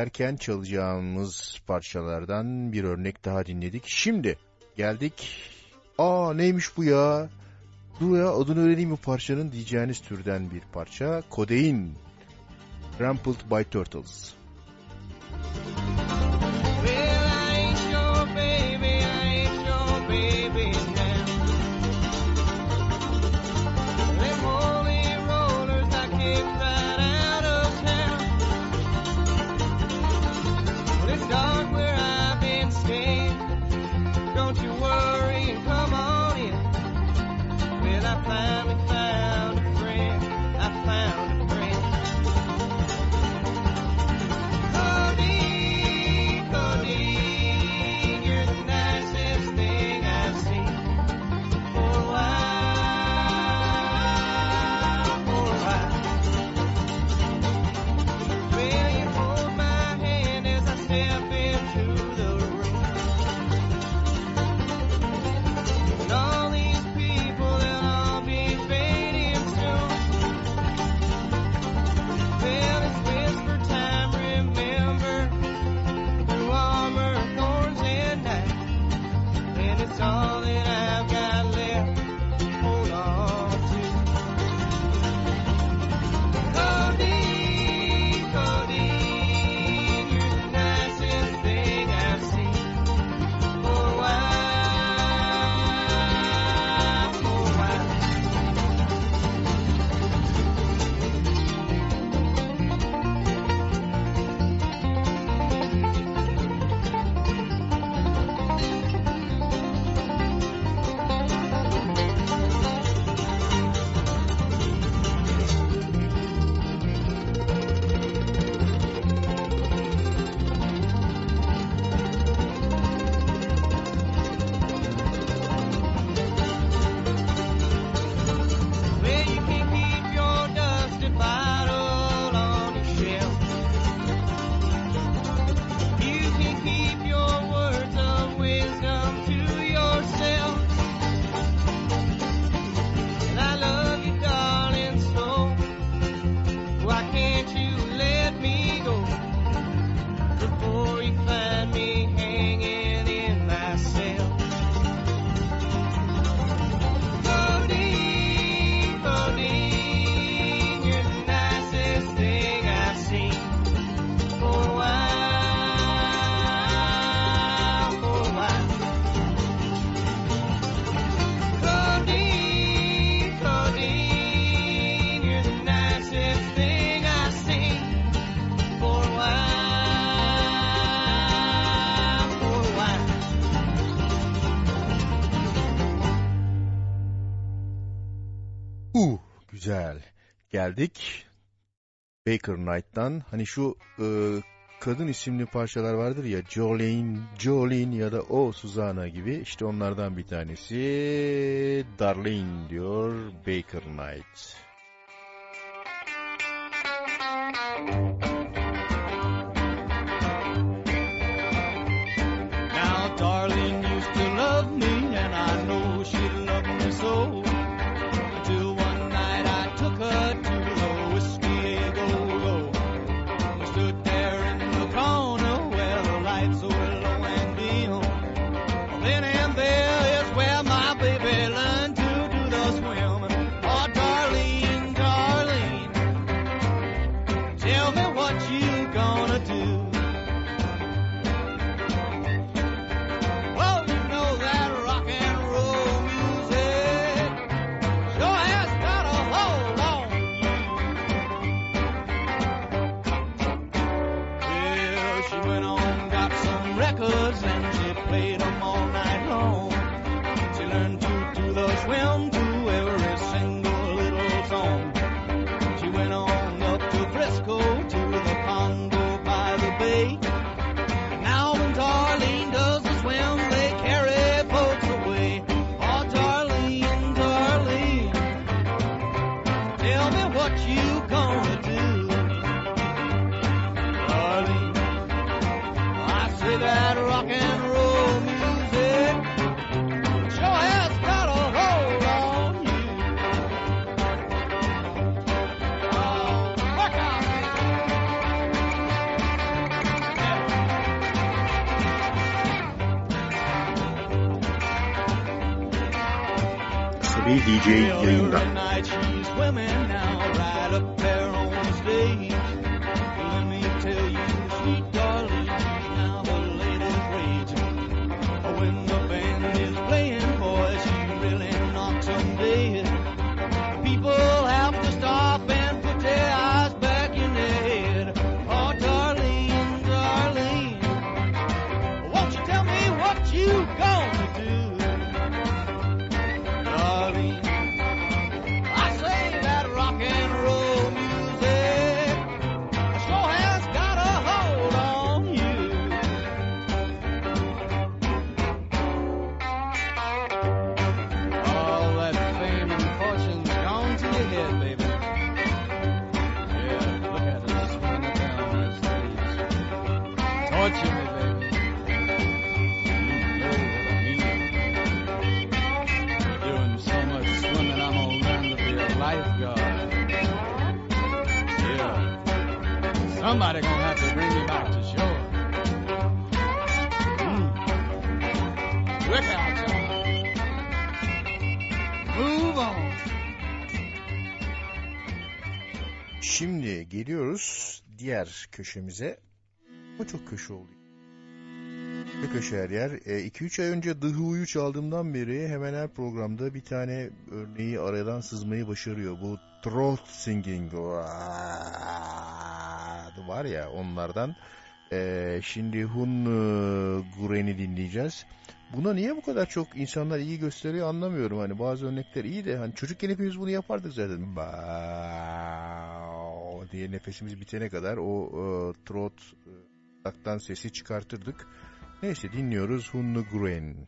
ederken çalacağımız parçalardan bir örnek daha dinledik. Şimdi geldik. Aa neymiş bu ya? Dur ya adını öğreneyim bu parçanın diyeceğiniz türden bir parça. Kodein. Trampled by Turtles. Müzik geldik. Baker Knight'tan hani şu e, kadın isimli parçalar vardır ya Jolene, Jolene ya da O Suzana gibi işte onlardan bir tanesi Darlene diyor Baker Knight. Müzik DJ Linda. Şimdi geliyoruz diğer köşemize saçma çok köşe oluyor. Ne köşe her yer. 2-3 e, ay önce Dıhu'yu çaldığımdan beri hemen her programda bir tane örneği aradan sızmayı başarıyor. Bu throat singing var ya onlardan. E, şimdi Hun e, Guren'i dinleyeceğiz. Buna niye bu kadar çok insanlar iyi gösteriyor anlamıyorum. Hani bazı örnekler iyi de hani çocukken hepimiz bunu yapardık zaten. Ba diye nefesimiz bitene kadar o e, trot e, Kulaktan sesi çıkartırdık. Neyse dinliyoruz Hunnu Gruen.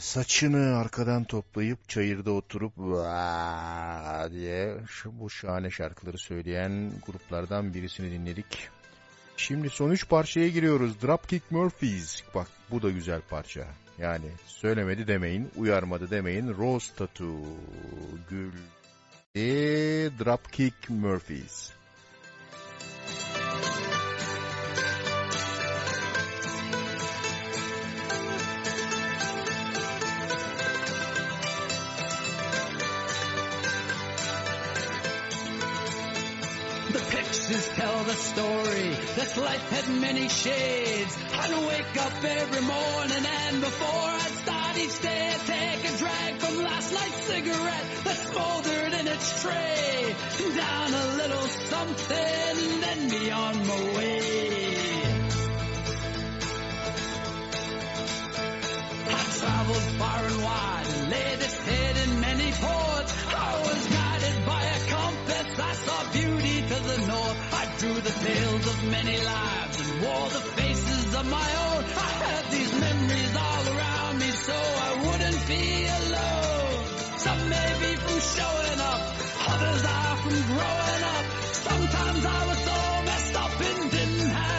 saçını arkadan toplayıp çayırda oturup vaa diye bu şahane şarkıları söyleyen gruplardan birisini dinledik. Şimdi son üç parçaya giriyoruz. Dropkick Murphys. Bak bu da güzel parça. Yani söylemedi demeyin, uyarmadı demeyin. Rose Tattoo. Gül. E, Dropkick Murphys. Müzik faces tell the story. that life had many shades. I'd wake up every morning and before I'd start each day, I'd take a drag from last night's cigarette that smoldered in its tray. Down a little something, then be on my way. I traveled far and wide, and laid its head in many ports. I was guided by a compass, I saw beauty drew the tales of many lives and wore the faces of my own. I had these memories all around me so I wouldn't be alone. Some may be from showing up, others are from growing up. Sometimes I was so messed up and didn't have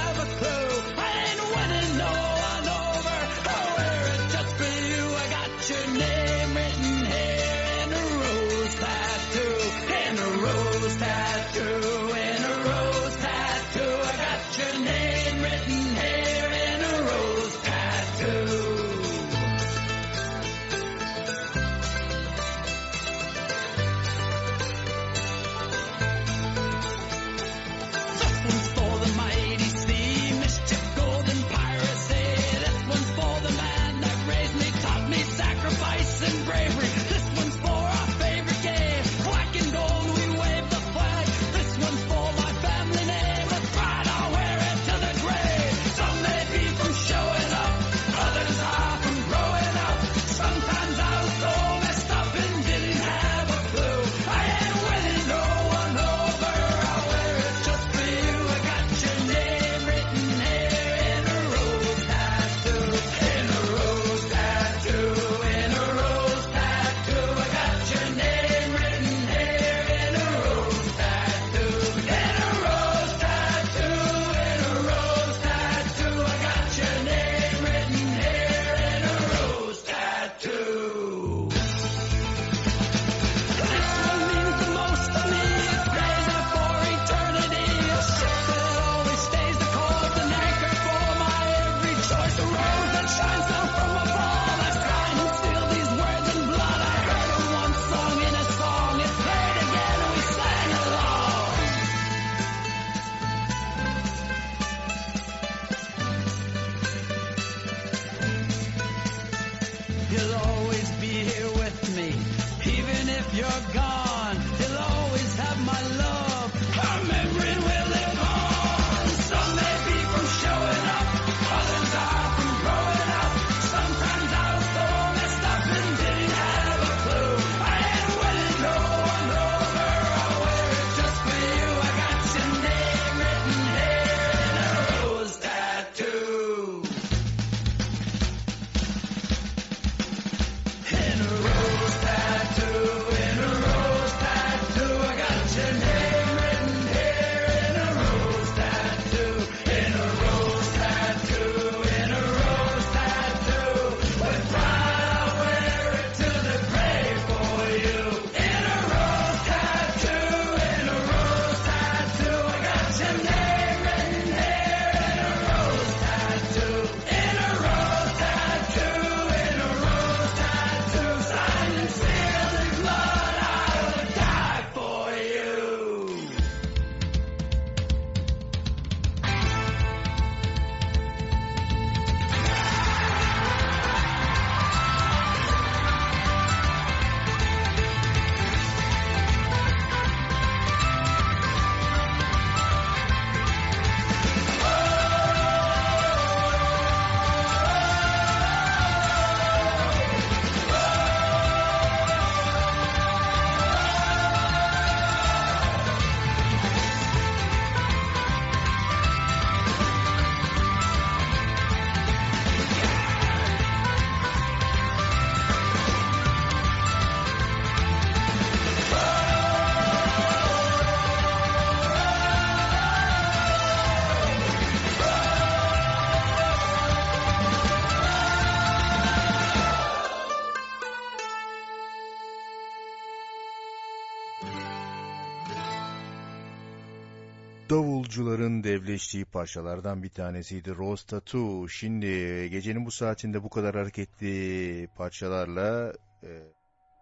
devleştiği parçalardan bir tanesiydi Rose Tattoo. Şimdi gecenin bu saatinde bu kadar hareketli parçalarla e,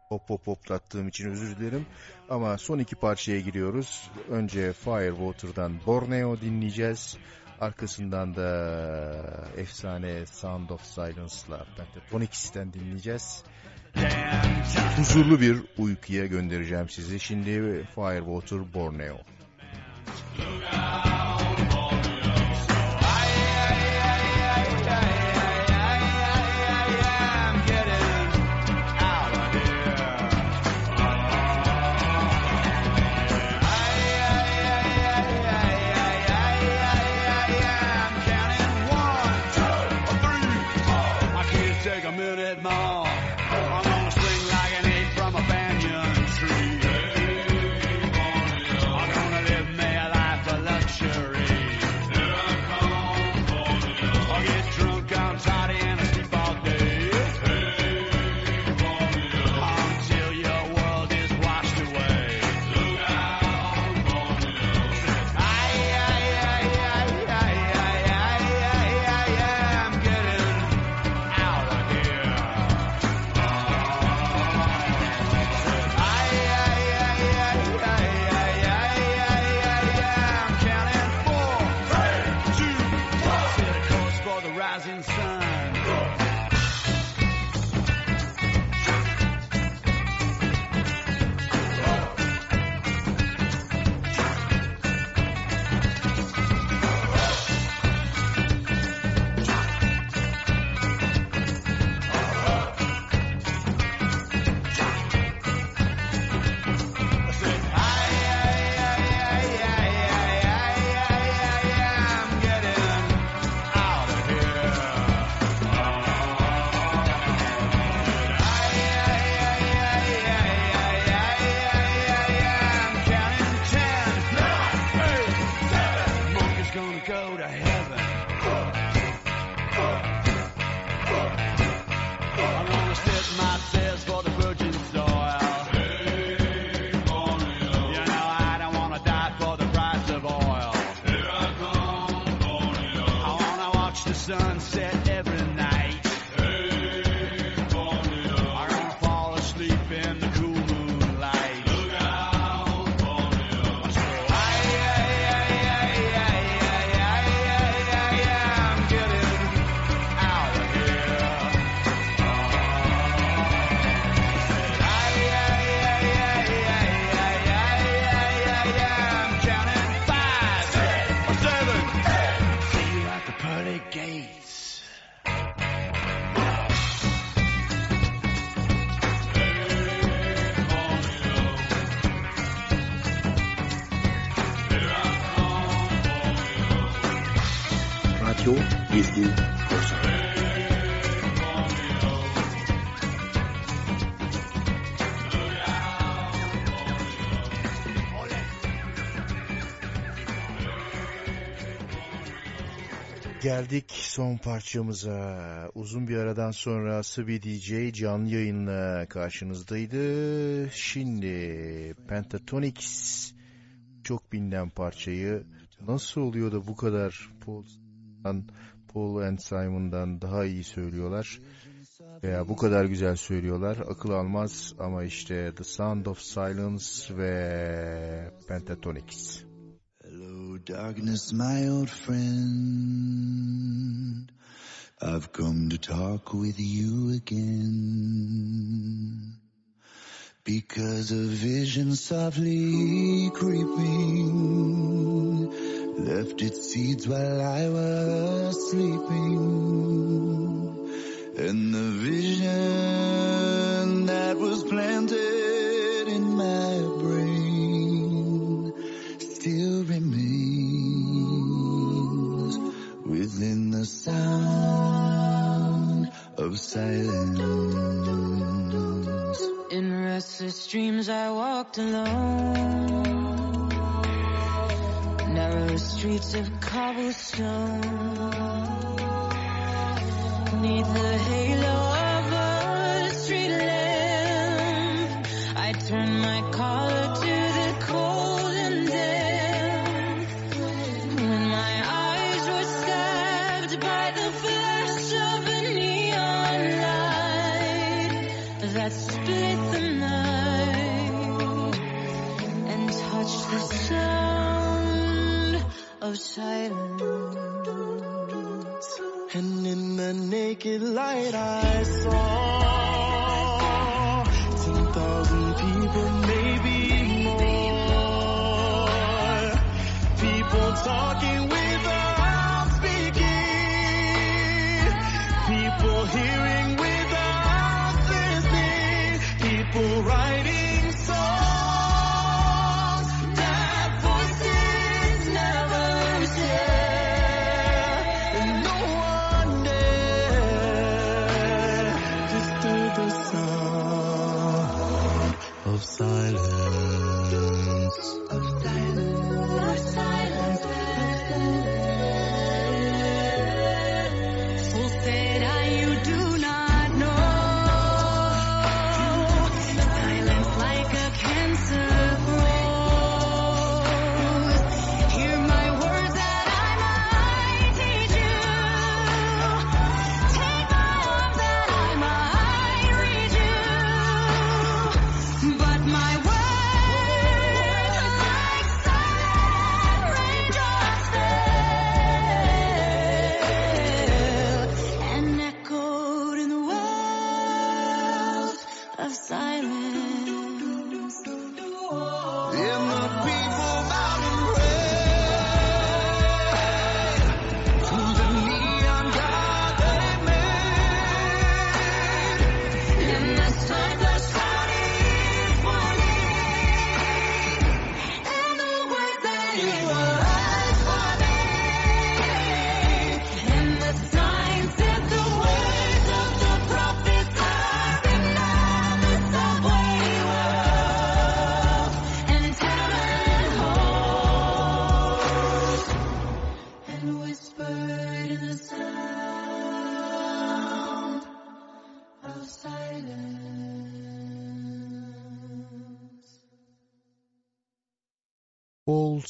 hop hop hoplattığım için özür dilerim. Ama son iki parçaya giriyoruz. Önce Firewater'dan Borneo dinleyeceğiz. Arkasından da efsane Sound of Silence'la Pentatonix'ten dinleyeceğiz. Huzurlu bir uykuya göndereceğim sizi. Şimdi Firewater Borneo. I Geldik son parçamıza. Uzun bir aradan sonra Sıbi DJ canlı yayınla karşınızdaydı. Şimdi Pentatonix çok bilinen parçayı nasıl oluyor da bu kadar Paul'dan, Paul and Simon'dan daha iyi söylüyorlar veya bu kadar güzel söylüyorlar akıl almaz ama işte The Sound of Silence ve Pentatonix. Darkness, my old friend. I've come to talk with you again. Because a vision softly creeping left its seeds while I was sleeping. And the vision that was planted sound of silence. In restless dreams I walked alone Narrow streets of cobblestone Neath the halo of silence. And in the naked light I saw 10,000 people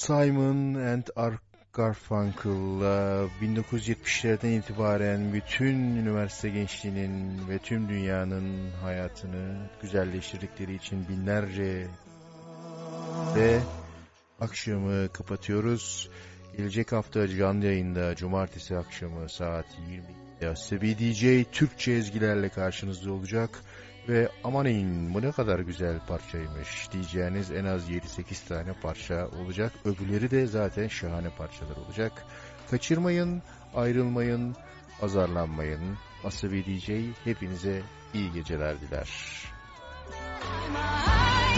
Simon and Garfunkel'la 1970'lerden itibaren bütün üniversite gençliğinin ve tüm dünyanın hayatını güzelleştirdikleri için binlerce ve akşamı kapatıyoruz. Gelecek hafta canlı yayında cumartesi akşamı saat 20'de Sebi DJ Türkçe ezgilerle karşınızda olacak. Ve amanın bu ne kadar güzel parçaymış diyeceğiniz en az 7-8 tane parça olacak. Öbürleri de zaten şahane parçalar olacak. Kaçırmayın, ayrılmayın, azarlanmayın. Asabi DJ hepinize iyi geceler diler. My